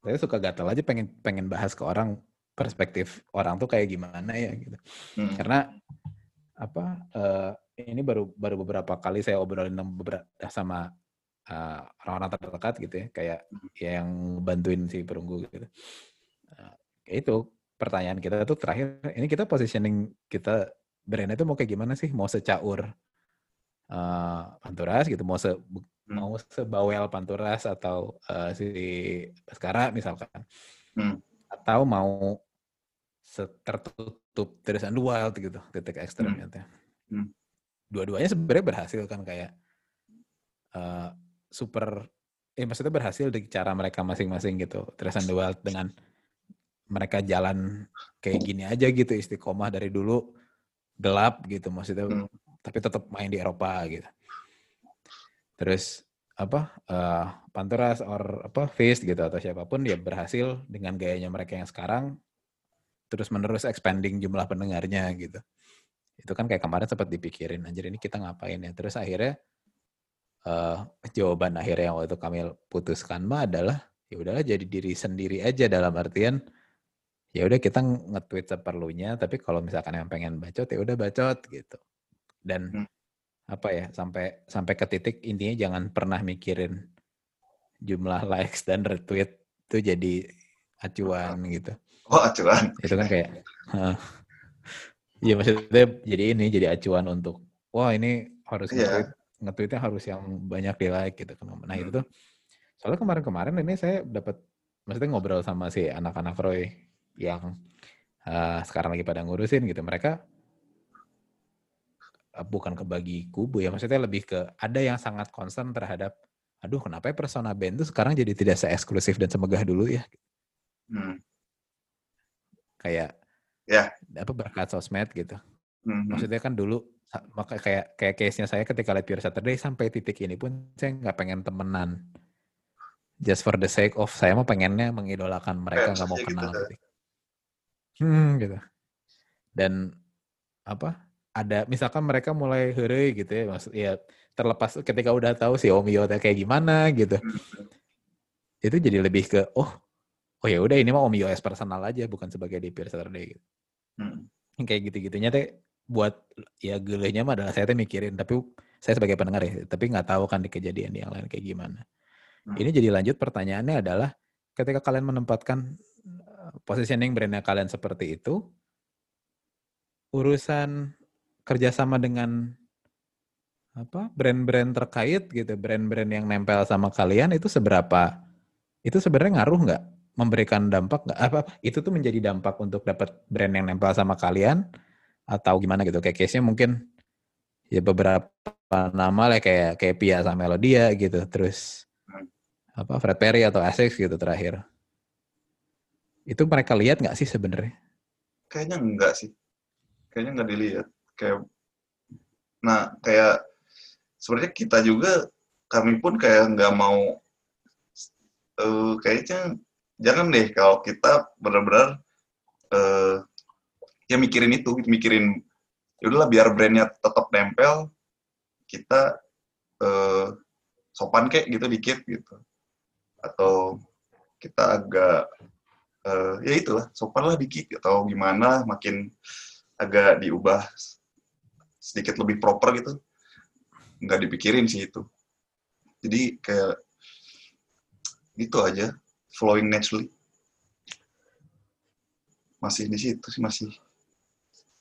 saya suka gatal aja pengen pengen bahas ke orang perspektif orang tuh kayak gimana ya gitu Hmm. karena apa eh, ini baru baru beberapa kali saya obrolin sama uh, orang-orang terdekat gitu ya, kayak ya yang bantuin si perunggu gitu. Uh, itu pertanyaan kita tuh terakhir, ini kita positioning kita brand itu mau kayak gimana sih? Mau secaur uh, Panturas gitu, mau se hmm. mau sebawel Panturas atau uh, si Baskara misalkan, hmm. atau mau tertutup Teresan Wild gitu titik ekstremnya. Hmm. Hmm. Dua-duanya sebenarnya berhasil kan kayak uh, super, eh maksudnya berhasil di cara mereka masing-masing gitu. Teresan Wild dengan mereka jalan kayak gini aja gitu istiqomah dari dulu gelap gitu maksudnya hmm. tapi tetap main di Eropa gitu. Terus apa uh, Panturas or apa Fist gitu atau siapa pun dia berhasil dengan gayanya mereka yang sekarang terus menerus expanding jumlah pendengarnya gitu. Itu kan kayak kemarin sempat dipikirin anjir ini kita ngapain ya? Terus akhirnya uh, jawaban akhirnya yang waktu itu kami putuskan mah adalah ya udahlah jadi diri sendiri aja dalam artian ya udah kita nge-tweet seperlunya tapi kalau misalkan yang pengen bacot ya udah bacot gitu dan hmm. apa ya sampai sampai ke titik intinya jangan pernah mikirin jumlah likes dan retweet itu jadi acuan gitu oh acuan itu kan kayak uh, ya maksudnya jadi ini jadi acuan untuk wah ini harus yeah. nge-tweet nge-tweetnya harus yang banyak di like gitu kan nah hmm. itu tuh soalnya kemarin-kemarin ini saya dapat maksudnya ngobrol sama si anak-anak Roy yang uh, sekarang lagi pada ngurusin gitu. Mereka uh, bukan kebagi kubu ya, maksudnya lebih ke ada yang sangat concern terhadap, aduh kenapa ya persona band itu sekarang jadi tidak se-eksklusif dan semegah dulu ya. Hmm. Kayak ya yeah. apa berkat sosmed gitu. Hmm. Maksudnya kan dulu maka kayak kayak case-nya saya ketika lihat Pure Saturday sampai titik ini pun saya nggak pengen temenan just for the sake of saya mau pengennya mengidolakan mereka nggak mau kenal gitu. Gitu. Hmm, gitu. Dan apa? Ada misalkan mereka mulai hore gitu ya, maksud ya terlepas ketika udah tahu si Om Yota kayak gimana gitu. Itu jadi lebih ke oh oh ya udah ini mah Om Yos personal aja bukan sebagai DPR Saturday gitu. Hmm. Kayak gitu-gitunya teh buat ya gelehnya mah adalah saya teh mikirin tapi saya sebagai pendengar ya tapi nggak tahu kan di kejadian yang lain kayak gimana. Hmm. Ini jadi lanjut pertanyaannya adalah ketika kalian menempatkan positioning brandnya kalian seperti itu, urusan kerjasama dengan apa brand-brand terkait gitu, brand-brand yang nempel sama kalian itu seberapa? Itu sebenarnya ngaruh nggak? Memberikan dampak nggak? Apa, apa? Itu tuh menjadi dampak untuk dapat brand yang nempel sama kalian atau gimana gitu? Kayak case-nya mungkin ya beberapa nama lah kayak kayak Pia sama Melodia gitu, terus apa Fred Perry atau Essex gitu terakhir. Itu mereka lihat nggak sih sebenarnya? Kayaknya enggak sih. Kayaknya nggak dilihat. Kayak, nah kayak sebenarnya kita juga kami pun kayak nggak mau uh, kayaknya jangan deh kalau kita benar-benar uh, ya mikirin itu, mikirin yaudahlah biar brandnya tetap nempel, kita uh, sopan kayak gitu dikit gitu, atau kita agak uh, ya itulah sopan lah dikit atau gimana makin agak diubah sedikit lebih proper gitu. Nggak dipikirin sih itu. Jadi kayak gitu aja flowing naturally. Masih di situ sih masih.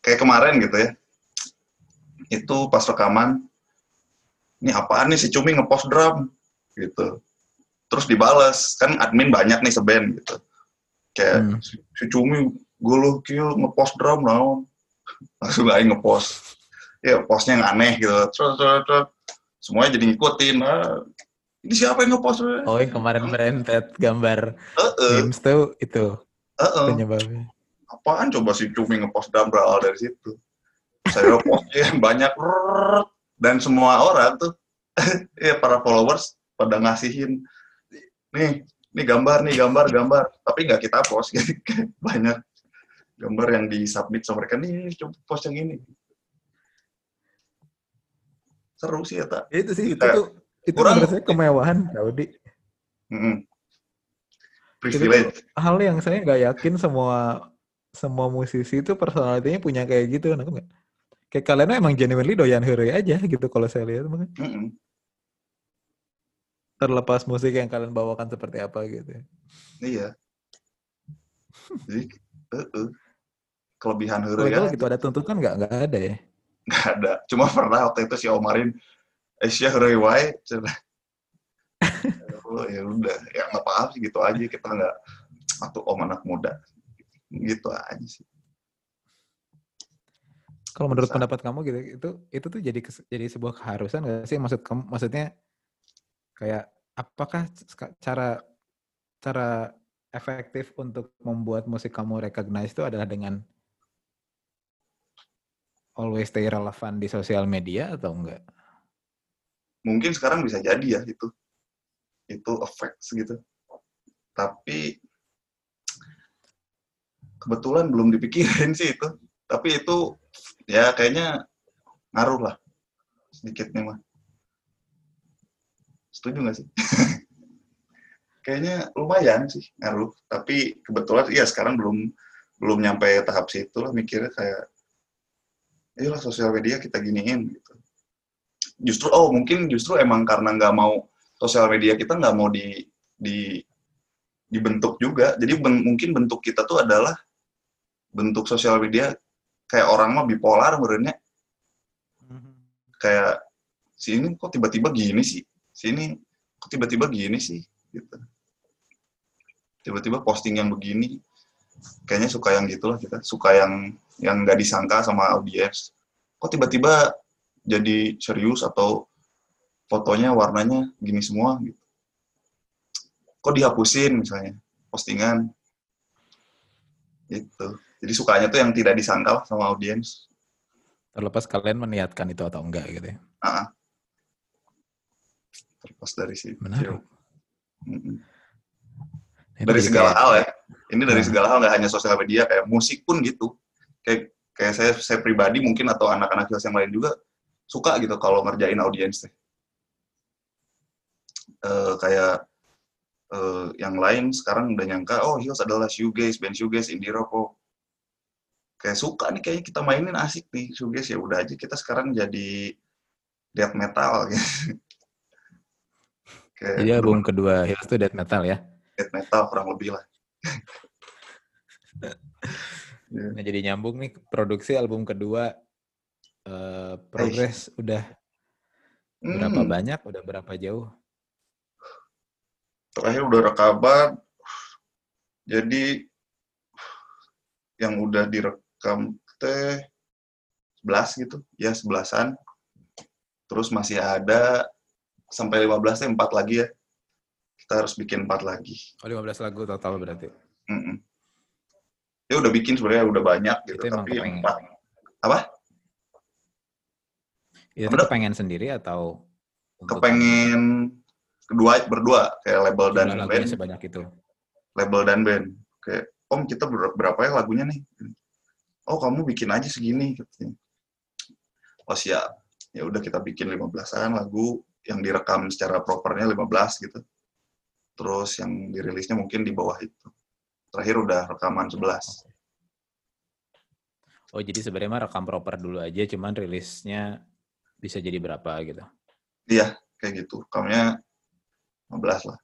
Kayak kemarin gitu ya. Itu pas rekaman ini apaan nih si Cumi ngepost drum? Gitu. Terus dibales kan admin banyak nih seben gitu kayak hmm. si cumi gue lo kyo ngepost drum naon langsung aja ngepost ya postnya yang aneh gitu terus, terus, terus. semuanya jadi ngikutin ah, ini siapa yang ngepost oh yang kemarin berentet gambar uh -uh. memes tuh itu uh -uh. penyebabnya apaan coba si cumi ngepost drum berawal dari situ saya postnya banyak dan semua orang tuh ya para followers pada ngasihin nih ini gambar nih gambar gambar. Tapi nggak kita post banyak gambar yang disubmit sama mereka. Nih coba post yang ini. Seru sih ya tak itu sih itu tuh itu kurang saya kemewahan Daudi mm -hmm. privilege. hal yang saya nggak yakin semua semua musisi itu personalitinya punya kayak gitu nggak? Kayak kalian emang genuinely doyan hore aja gitu kalau saya lihat mm -hmm. Terlepas musik yang kalian bawakan seperti apa gitu. Iya. Jadi, uh, uh. kelebihan Kalau heureui gitu ada tuntutan nggak? Nggak ada ya? nggak ada. Cuma pernah waktu itu si Omarin, eh sia heureui wae. cenah. oh, ya udah, ya nggak apa-apa sih gitu aja kita nggak atau om anak muda gitu aja sih. Kalau menurut pendapat kamu gitu, itu itu tuh jadi jadi sebuah keharusan nggak sih? Maksud kamu, maksudnya kayak apakah cara cara efektif untuk membuat musik kamu recognize itu adalah dengan always stay relevan di sosial media atau enggak? Mungkin sekarang bisa jadi ya itu itu efek gitu. Tapi kebetulan belum dipikirin sih itu. Tapi itu ya kayaknya ngaruh lah sedikitnya mah. Setuju nggak sih? kayaknya lumayan sih ngaruh. Tapi kebetulan ya sekarang belum belum nyampe tahap situ lah mikirnya kayak iyalah sosial media kita giniin gitu. Justru oh mungkin justru emang karena nggak mau sosial media kita nggak mau di di dibentuk juga. Jadi ben- mungkin bentuk kita tuh adalah bentuk sosial media kayak orang mah bipolar menurutnya kayak si ini kok tiba-tiba gini sih si ini kok tiba-tiba gini sih? Gitu. Tiba-tiba posting yang begini kayaknya suka yang gitulah kita suka yang yang nggak disangka sama audiens. Kok tiba-tiba jadi serius atau fotonya warnanya gini semua gitu. Kok dihapusin misalnya postingan? Gitu. Jadi sukanya tuh yang tidak disangka lah sama audiens. Terlepas kalian meniatkan itu atau enggak gitu ya. Ah. Terlepas dari situ Menarik. Dari segala hal ya. Ini dari Nah. segala hal nggak hanya sosial media kayak musik pun gitu. Kayak kayak saya saya pribadi mungkin atau anak-anak yang lain juga suka gitu kalau ngerjain audiens Eh, kayak eh, yang lain sekarang udah nyangka oh Hills adalah shoegaze band shoegaze indie rock kok kayak suka nih kayaknya kita mainin asik nih shoegaze ya udah aja kita sekarang jadi death metal gitu kayak Jadi album kedua Hills itu death metal ya. death metal kurang lebih lah. Ya. Nah, jadi nyambung nih produksi album kedua eh progres udah berapa Hmm, banyak, udah berapa jauh? terakhir udah rekaman. Jadi yang udah direkam teh 11 gitu. Ya sebelasan. Terus masih ada sampai 15 teh 4 lagi ya kita harus bikin 4 lagi Oh 15 lagu total berarti. Mm-mm. ya udah bikin sebenarnya udah banyak gitu Itu tapi yang kepengen. 4 apa Itu Bener. kepengen sendiri atau kepengen kedua berdua kayak label dan band sebanyak itu? label dan band kayak om kita ber- berapa ya lagunya nih oh kamu bikin aja segini katanya oh siap ya udah kita bikin 15-an lagu yang direkam secara propernya 15 gitu terus yang dirilisnya mungkin di bawah itu terakhir udah rekaman 11 Oh jadi sebenarnya mah rekam proper dulu aja, cuman rilisnya bisa jadi berapa gitu. iya kayak gitu rekamnya 15 lah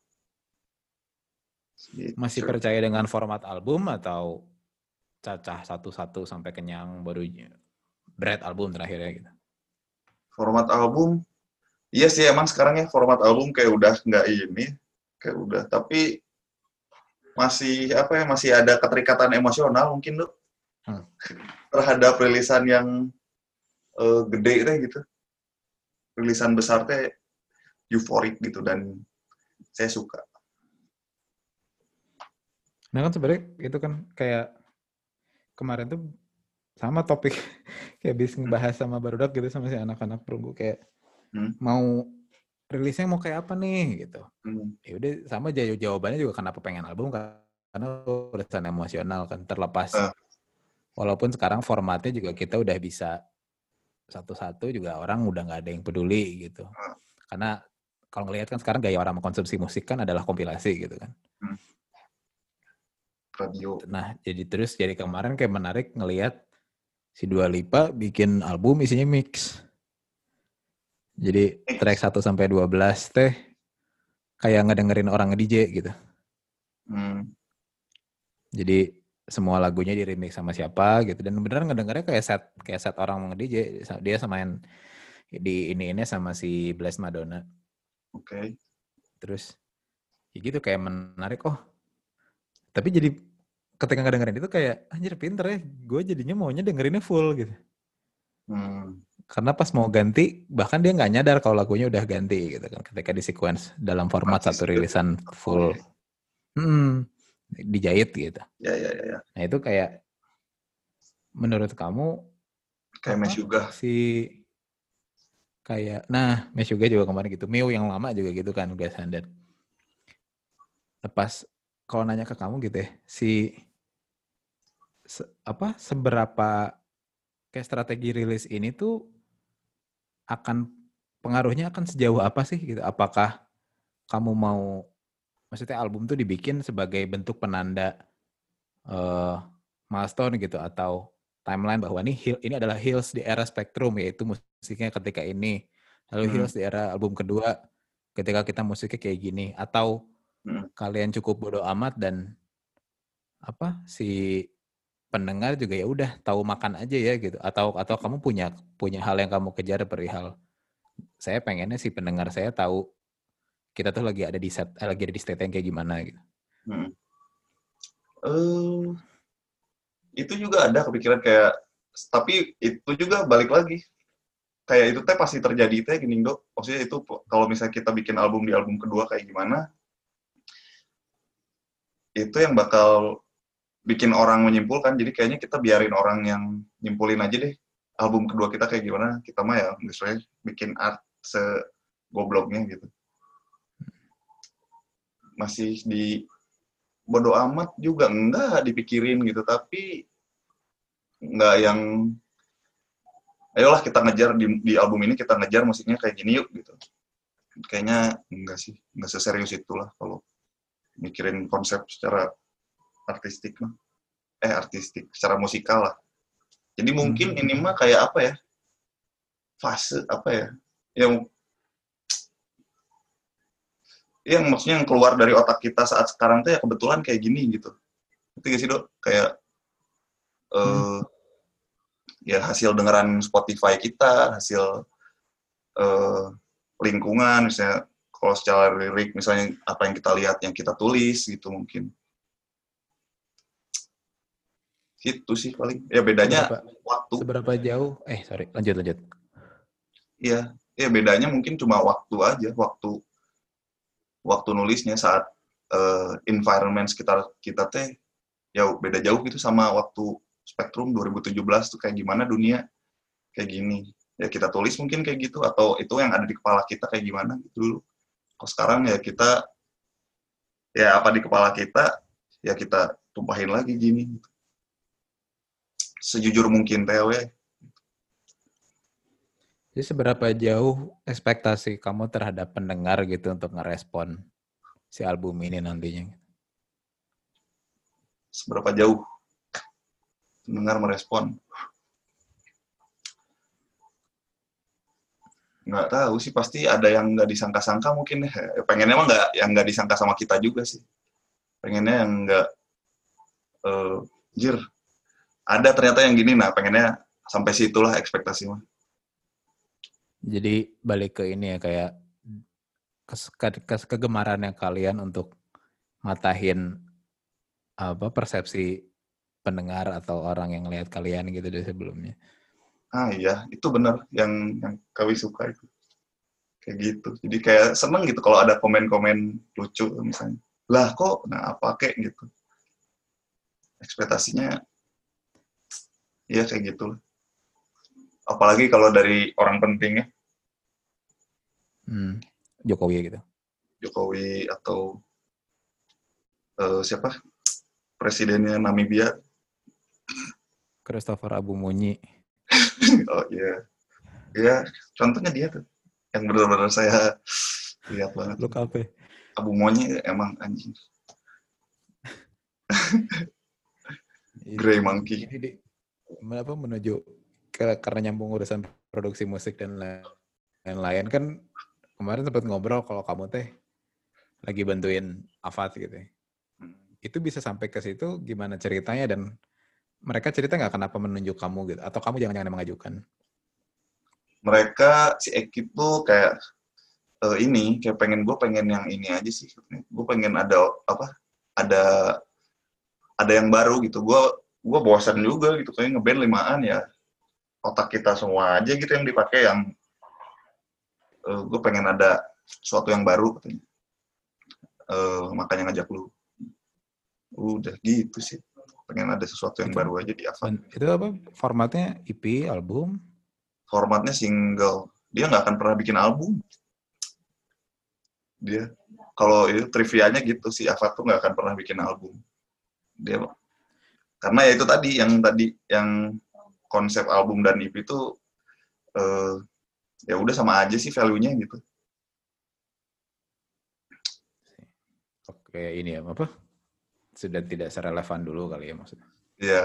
Gitu. Masih percaya dengan format album atau cacah satu-satu sampai kenyang baru bread album terakhirnya gitu? format album iya sih emang sekarang ya format album kayak udah nggak ini kayak udah. Tapi masih apa ya masih ada keterikatan emosional mungkin tuh Hmm. terhadap rilisan yang eh, gede teh gitu. Rilisan besar teh euforik gitu dan saya suka. Nah kan sebenarnya itu kan kayak kemarin tuh sama topik kayak bis ngebahas sama barudak gitu sama si anak-anak perunggu kayak Hmm. mau rilisnya mau kayak apa nih gitu. Hmm, Ya udah sama aja jawabannya juga kenapa pengen album karena urusan emosional kan terlepas. Ah. Walaupun sekarang formatnya juga kita udah bisa satu-satu juga orang udah nggak ada yang peduli gitu. Ah. Karena kalau ngelihat kan sekarang gaya orang mengkonsumsi musik kan adalah kompilasi gitu kan. radio Nah, jadi terus jadi kemarin kayak menarik ngelihat si Dua Lipa bikin album isinya mix. Jadi track 1 sampai 12 teh kayak ngedengerin orang nge-DJ gitu. Hmm. Jadi semua lagunya di remix sama siapa gitu dan beneran ngedengernya kayak set kayak set orang nge-DJ dia samain di ini ini sama si Bless Madonna. Oke. Okay. Terus ya gitu kayak menarik oh. Tapi jadi ketika ngedengerin itu kayak anjir pinter ya. Gue jadinya maunya dengerinnya full gitu. Hmm. Karena pas mau ganti bahkan dia nggak nyadar kalau lagunya udah ganti gitu kan ketika di sequence dalam format Artis satu rilisan full. Okay. Hmm dijahit gitu. Ya, ya, ya, ya. Nah itu kayak menurut kamu kayak Mes juga si kayak nah Mes juga juga kemarin gitu. Mio yang lama juga gitu kan udah standar. Lepas kalau nanya ke kamu gitu ya, si se, apa seberapa kayak strategi rilis ini tuh akan pengaruhnya akan sejauh apa sih gitu? Apakah kamu mau maksudnya album tuh dibikin sebagai bentuk penanda uh, milestone gitu atau timeline bahwa ini ini adalah Hills di era Spectrum yaitu musiknya ketika ini lalu hmm. Hills di era album kedua ketika kita musiknya kayak gini atau hmm. kalian cukup bodoh amat dan apa si pendengar juga ya udah tahu makan aja ya gitu atau atau kamu punya punya hal yang kamu kejar perihal saya pengennya si pendengar saya tahu kita tuh lagi ada di set eh, lagi ada di state yang kayak gimana gitu. Hmm. Uh, itu juga ada kepikiran kayak tapi itu juga balik lagi kayak itu teh pasti terjadi teh gini dok maksudnya itu kalau misalnya kita bikin album di album kedua kayak gimana itu yang bakal bikin orang menyimpulkan jadi kayaknya kita biarin orang yang nyimpulin aja deh album kedua kita kayak gimana. Kita mah ya misalnya bikin art se gobloknya gitu. Masih di bodo amat juga enggak dipikirin gitu. Tapi enggak yang ayolah kita ngejar di, di album ini kita ngejar musiknya kayak gini yuk gitu. Kayaknya enggak sih enggak seserius itulah kalau mikirin konsep secara artistik mah eh artistik secara musikal lah jadi mungkin hmm. ini mah kayak apa ya fase apa ya yang yang maksudnya yang keluar dari otak kita saat sekarang tuh ya kebetulan kayak gini gitu. Itu gak sih dok? Kayak uh, ya hasil dengeran Spotify kita, hasil uh, lingkungan, misalnya kalau secara lirik misalnya apa yang kita lihat, yang kita tulis gitu mungkin. Gitu sih paling. Ya bedanya seberapa, waktu. Seberapa jauh? Eh sorry, lanjut lanjut. Iya, ya bedanya mungkin cuma waktu aja, waktu waktu nulisnya saat uh, environment sekitar kita teh ya beda jauh gitu sama waktu Spektrum 2017 tuh kayak gimana dunia kayak gini ya kita tulis mungkin kayak gitu atau itu yang ada di kepala kita kayak gimana gitu dulu kalau sekarang ya kita ya apa di kepala kita ya kita tumpahin lagi gini sejujur mungkin TW jadi seberapa jauh ekspektasi kamu terhadap pendengar gitu untuk ngerespon si album ini nantinya? Seberapa jauh pendengar merespon? Nggak tahu sih, pasti ada yang nggak disangka-sangka mungkin ya. Pengennya emang nggak yang nggak disangka sama kita juga sih. Pengennya yang nggak, uh, jir, ada ternyata yang gini, nah pengennya sampai situlah ekspektasi mah. Jadi balik ke ini ya kayak kes, kes, kegemarannya kalian untuk matahin apa persepsi pendengar atau orang yang lihat kalian gitu dari sebelumnya. Ah iya, itu benar yang yang kami suka itu. Kayak gitu. Jadi kayak seneng gitu kalau ada komen-komen lucu misalnya. Lah kok nah apa kayak gitu. Ekspektasinya iya kayak gitu. Apalagi kalau dari orang penting ya. Hmm. Jokowi gitu. Jokowi atau uh, siapa? Presidennya Namibia. Christopher Abu Munyi. oh iya. Yeah. Iya, contohnya dia tuh. Yang benar-benar saya lihat banget. Lu kape. Abu Munyi emang anjing. Grey Monkey. Ini apa menuju ke, karena nyambung urusan produksi musik dan lain-lain kan kemarin sempat ngobrol kalau kamu teh lagi bantuin Afat gitu ya. Hmm. Itu bisa sampai ke situ gimana ceritanya dan mereka cerita nggak kenapa menunjuk kamu gitu atau kamu jangan-jangan mengajukan? Mereka si Eki tuh kayak eh, ini kayak pengen gue pengen yang ini aja sih. Gue pengen ada apa? Ada ada yang baru gitu. Gue gue bosan juga gitu kayak ngeband limaan ya otak kita semua aja gitu yang dipakai yang eh, gue pengen ada sesuatu yang baru katanya. Eh, makanya ngajak lu. Udah gitu sih. Pengen ada sesuatu yang Itu- baru aja di. Dan itu apa formatnya EP album? Formatnya single. Dia nggak akan pernah bikin album. Dia kalau itu trivianya gitu sih Ava tuh nggak akan pernah bikin album. Dia karena ya itu tadi yang tadi yang konsep album dan EP itu eh, ya udah sama aja sih value-nya gitu. Oke ini ya apa? Sudah tidak serelevan dulu kali ya maksudnya. Ya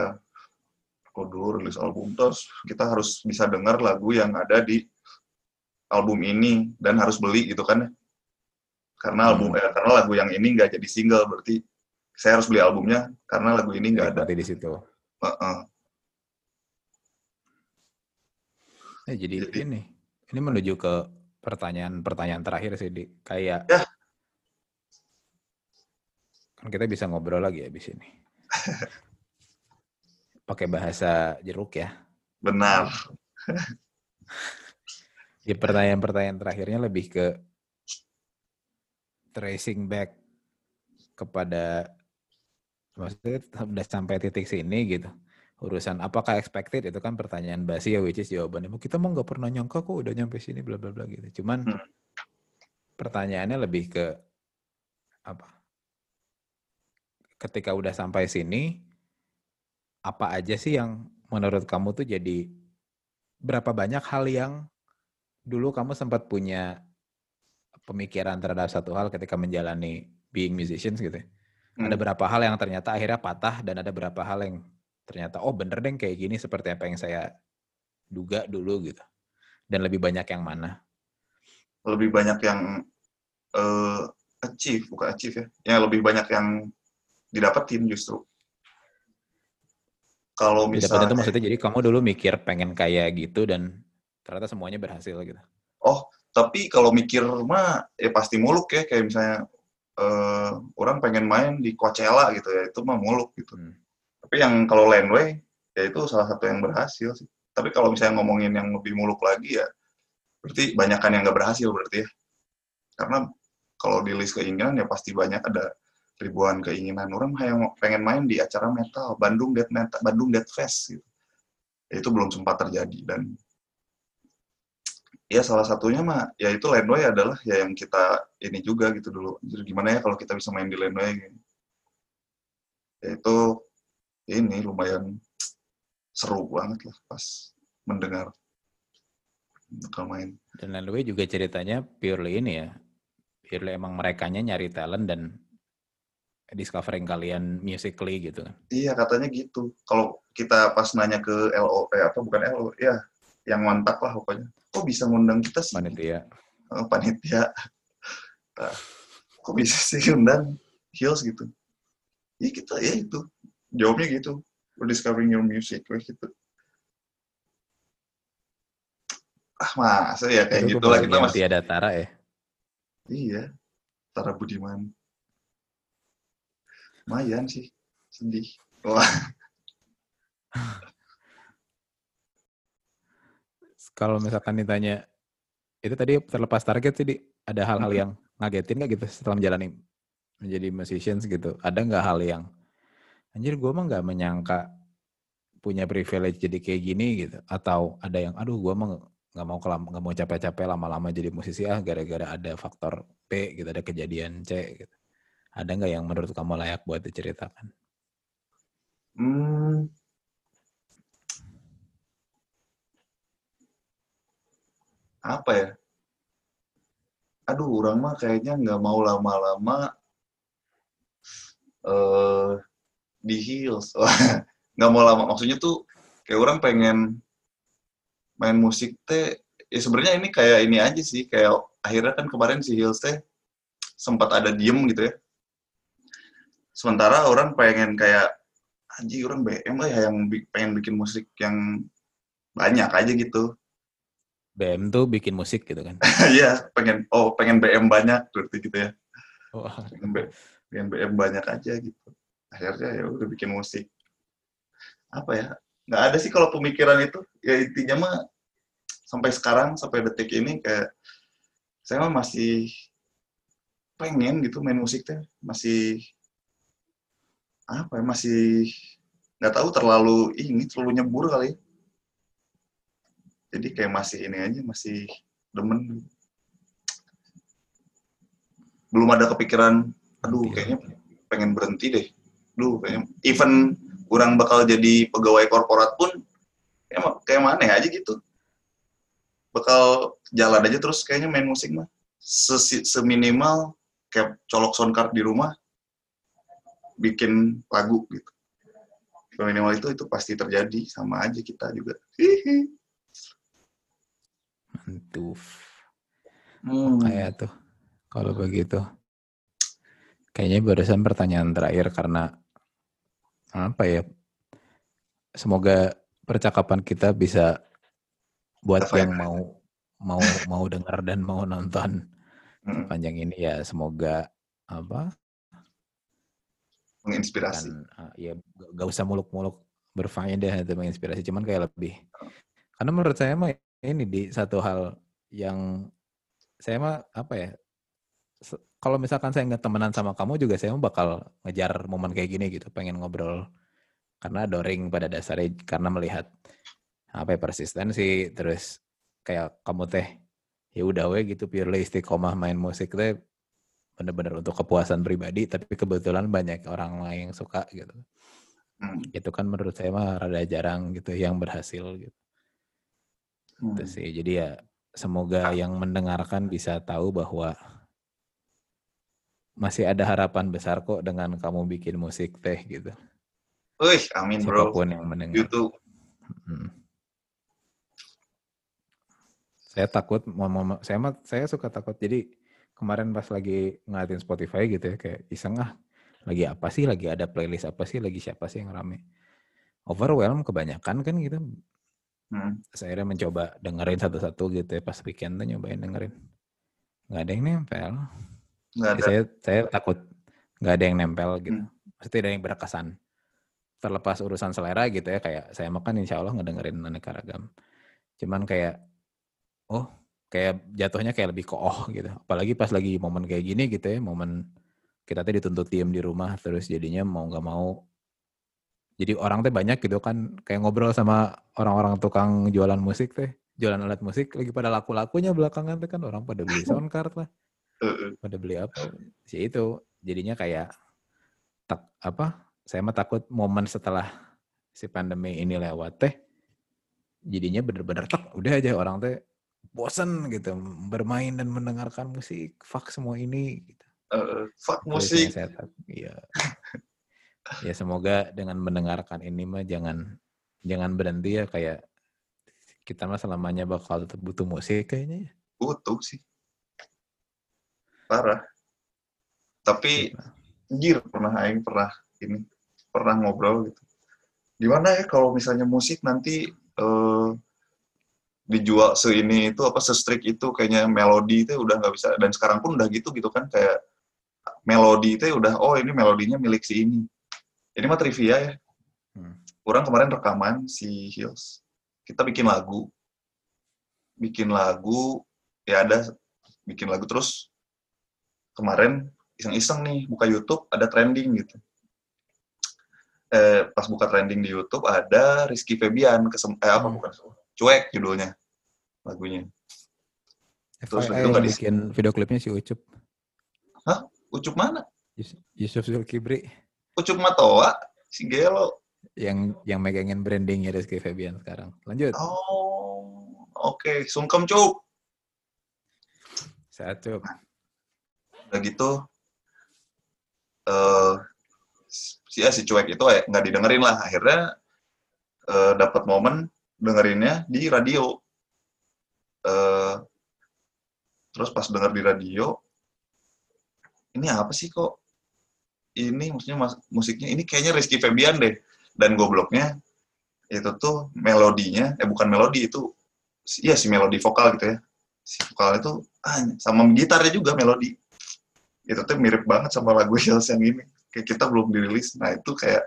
kalau dulu rilis album terus kita harus bisa dengar lagu yang ada di album ini dan harus beli gitu kan ya. Karena album eh, karena lagu yang ini nggak jadi single berarti saya harus beli albumnya karena lagu ini nggak ada. Di situ. Heeh. Eh, jadi, Jadi- ini ini menuju ke pertanyaan-pertanyaan terakhir sih di kayak Ya. kan kita bisa ngobrol lagi habis ini. Pakai bahasa jeruk ya. Benar. Di pertanyaan-pertanyaan terakhirnya lebih ke tracing back kepada maksudnya udah sampai titik sini gitu. Urusan apakah expected itu kan pertanyaan basi ya which is jawabannya "Mau kita mau nggak pernah nyangka kok udah nyampe sini bla bla bla gitu. Cuman Hmm. pertanyaannya lebih ke apa? Ketika udah sampai sini apa aja sih yang menurut kamu tuh jadi berapa banyak hal yang dulu kamu sempat punya pemikiran terhadap satu hal ketika menjalani being musicians gitu. ya. Ada Hmm. berapa hal yang ternyata akhirnya patah dan ada berapa hal yang ternyata oh bener deh kayak gini seperti apa yang saya duga dulu gitu. Dan lebih banyak yang mana? Lebih banyak yang eh achieve, bukan achieve ya. Yang lebih banyak yang didapetin justru. Kalau Dapat itu misalnya maksudnya jadi kamu dulu mikir pengen kayak gitu dan ternyata semuanya berhasil gitu. tapi kalau mikir mah ya pasti muluk ya kayak misalnya eh, orang pengen main di Coachella gitu ya itu mah muluk gitu. Hmm. tapi yang kalau Landway ya itu salah satu yang berhasil sih. Tapi kalau misalnya ngomongin yang lebih muluk lagi ya berarti banyakan yang nggak berhasil berarti ya. Karena kalau di list keinginan ya pasti banyak ada ribuan keinginan. Orang yang pengen main di acara metal Bandung Death Metal Bandung Death Fest gitu. Ya, itu belum sempat terjadi dan ya salah satunya mah ya itu Landway adalah ya yang kita ini juga gitu dulu jadi gimana ya kalau kita bisa main di Landway gitu. ya itu ini lumayan seru banget lah pas mendengar kalau main Dan Landway juga ceritanya purely ini ya. Purely emang merekanya nyari talent dan discovering kalian musically gitu kan. iya katanya gitu kalau kita pas nanya ke LO eh apa bukan LO ya yang mantak lah pokoknya. Kok bisa ngundang kita sih? Panitia. Eh, panitia. Nah, kok bisa sih ngundang Hills gitu? Ya kita ya itu. Jawabnya gitu. We're discovering your music kayak gitu. Ah masa ya kayak Itu gitu lah kita masih tiada tara ya. iya Tara Budiman. Lumayan sih sedih. Wah Kalau misalkan ditanya itu tadi terlepas target sih Di, ada hal-hal yang ngagetin nggak gitu setelah menjalani menjadi musicians gitu? Ada nggak hal yang anjir gue mah nggak menyangka punya privilege jadi kayak gini gitu? Atau ada yang aduh gue mah nggak mau kelam nggak mau capek-capek lama-lama jadi musisi ah gara-gara ada faktor P gitu ada kejadian C gitu. Ada nggak yang menurut kamu layak buat diceritakan? hmm, apa ya aduh orang mah kayaknya nggak mau lama-lama eh di heels nggak mau lama maksudnya tuh kayak orang pengen main musik teh ya sebenarnya ini kayak ini aja sih kayak akhirnya kan kemarin si heels teh sempat ada diem gitu ya. Sementara orang pengen kayak anjing orang BM lah ya yang pengen bikin musik yang banyak aja gitu. BM tuh bikin musik gitu kan. Iya, pengen oh pengen BM banyak berarti gitu ya. Wah, Pengen, B- pengen BM banyak aja gitu. Akhirnya ya udah bikin musik. Apa ya? Nggak ada sih kalau pemikiran itu. Ya intinya mah sampai sekarang sampai detik ini kayak saya mah masih pengen gitu main musik teh masih apa ya masih nggak tahu terlalu ini terlalu nyebur kali ya. Jadi kayak masih ini aja masih demen. Belum ada kepikiran aduh kayaknya pengen berhenti deh. Duh, kayaknya even kurang bakal jadi pegawai korporat pun kayak, kayak mana ya aja gitu. Bakal jalan aja terus kayaknya main musik mah. Seminimal kayak colok sound card di rumah bikin lagu gitu. Seminimal itu itu pasti terjadi sama aja kita juga. Hihi. Mantuf. Hmm. Kayak tuh. Kalau begitu. Kayaknya barusan pertanyaan terakhir karena apa ya? Semoga percakapan kita bisa buat Apa ya? yang mau mau mau dengar dan mau nonton Hmm. panjang ini ya semoga apa menginspirasi kan uh, ya gak, gak usah muluk-muluk berfaedah atau menginspirasi cuman kayak lebih karena menurut saya mah ini di satu hal yang saya mah apa ya kalau misalkan saya nggak temenan sama kamu juga saya mah bakal ngejar momen kayak gini gitu pengen ngobrol. Karena doring pada dasarnya karena melihat apa ya, persistensi terus kayak kamu teh ya udah we gitu purely istiqomah main musik teh bener-bener untuk kepuasan pribadi tapi kebetulan banyak orang lain yang suka gitu. Hmm. itu kan menurut saya mah rada jarang gitu yang berhasil gitu Hmm. Itu sih jadi ya semoga yang mendengarkan bisa tahu bahwa masih ada harapan besar kok dengan kamu bikin musik teh gitu Wih, amin bro. siapa pun yang mendengar YouTube. Hmm. Saya takut, mau, mau- saya saya suka takut. Jadi kemarin pas lagi ngeliatin Spotify gitu ya, kayak iseng ah, lagi apa sih, lagi ada playlist apa sih, lagi siapa sih yang rame. Overwhelm kebanyakan kan gitu. Hmm. Saya akhirnya mencoba dengerin satu-satu gitu ya, pas weekend tuh nyobain dengerin. Nggak ada yang nempel. Nggak Ya, ada. saya, saya takut nggak ada yang nempel gitu. Hmm. Maksudnya ada yang berkesan. Terlepas urusan selera gitu ya, kayak saya makan insya Allah ngedengerin aneka ragam. Cuman kayak, oh kayak jatuhnya kayak lebih ke oh gitu. Apalagi pas lagi momen kayak gini gitu ya, momen kita tuh dituntut diem di rumah, terus jadinya mau nggak mau. Jadi orang teh banyak gitu kan, kayak ngobrol sama orang-orang tukang jualan musik teh, jualan alat musik lagi pada laku-lakunya belakangan tuh kan orang pada beli sound card lah pada beli apa sih itu jadinya kayak tak apa saya mah takut momen setelah si pandemi ini lewat teh jadinya bener-bener tak udah aja orang teh bosen gitu bermain dan mendengarkan musik fuck semua ini gitu. Heeh. fuck musik. iya. ya semoga dengan mendengarkan ini mah jangan jangan berhenti ya kayak kita mah selamanya bakal tetap butuh musik kayaknya ya. Butuh sih. Parah. Tapi Gitu. anjir pernah aing pernah ini pernah ngobrol gitu. Gimana ya kalau misalnya musik nanti eh, dijual seini itu apa se-strict itu kayaknya melodi itu udah nggak bisa dan sekarang pun udah gitu gitu kan kayak melodi itu udah oh ini melodinya milik si ini. Ini mah trivia ya. Hmm. Orang kemarin rekaman si Hills. Kita bikin lagu. Bikin lagu ya ada bikin lagu terus kemarin iseng-iseng nih buka YouTube ada trending gitu. Eh, pas buka trending di YouTube ada Rizky Febian kesem eh apa Hmm. bukan cuek judulnya lagunya. Terus itu nggak bikin video klipnya si Ucup Ucup mana? Yus- Yusuf Zulkibri Ucup Matoa si Gelo. yang yang megangin brandingnya Rizky Febian sekarang. Lanjut. Oh, oke, sungkem cup. Saat Cup. Udah gitu eh si ya, si cuek itu eh, nggak didengerin lah akhirnya eh, dapat momen dengerinnya di radio eh terus pas denger di radio ini apa sih kok ini maksudnya mas, musiknya ini kayaknya Rizky Febian deh. Dan gobloknya itu tuh melodinya eh bukan melodi itu iya si melodi vokal gitu ya. Si vokal itu ah, sama gitarnya juga melodi. Itu tuh mirip banget sama lagu Hills yang ini. Kayak kita belum dirilis. Nah itu kayak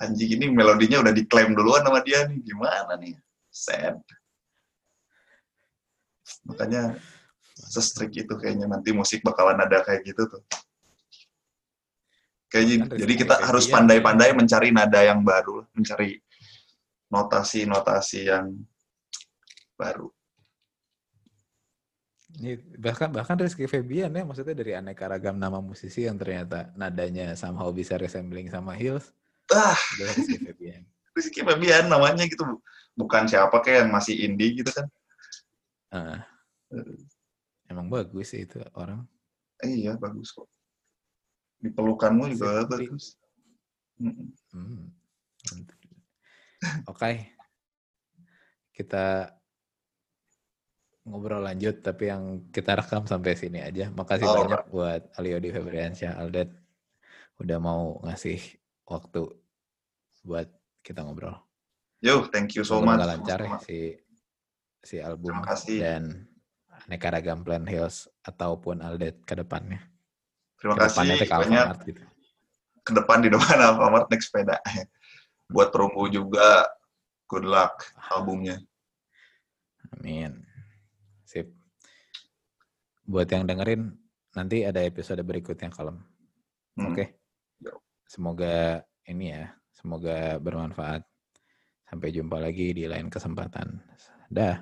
anjing ini melodinya udah diklaim duluan sama dia nih. Gimana nih? Sad. Makanya sestrik itu kayaknya nanti musik bakalan ada kayak gitu tuh kayaknya jadi kita harus ya. pandai-pandai mencari nada yang baru mencari notasi-notasi yang baru Ini bahkan bahkan Rizky Febian ya maksudnya dari aneka ragam nama musisi yang ternyata nadanya somehow bisa resembling sama Hills. ah Rizky Febian. Rizky Febian namanya gitu bukan siapa kayak yang masih indie gitu kan Ah. emang bagus sih itu orang. eh, iya bagus kok di pelukanmu juga bagus. Hmm. Oke. Kita ngobrol lanjut tapi yang kita rekam sampai sini aja. Makasih Alright. banyak buat Aliodi Febriansyah Aldet udah mau ngasih waktu buat kita ngobrol. yo thank you so Semoga much lancar ya Sama-sama. si si album dan aneka ragam Plan Hills ataupun Aldet ke depannya. Terima kasih banyak gitu. ke depan di depan Alfamart naik sepeda buat perunggu juga good luck albumnya Amin. Sip. Buat yang dengerin, nanti ada episode berikutnya kalem. Hmm. Oke. Yo. Semoga ini ya, semoga bermanfaat. Sampai jumpa lagi di lain kesempatan. Dah.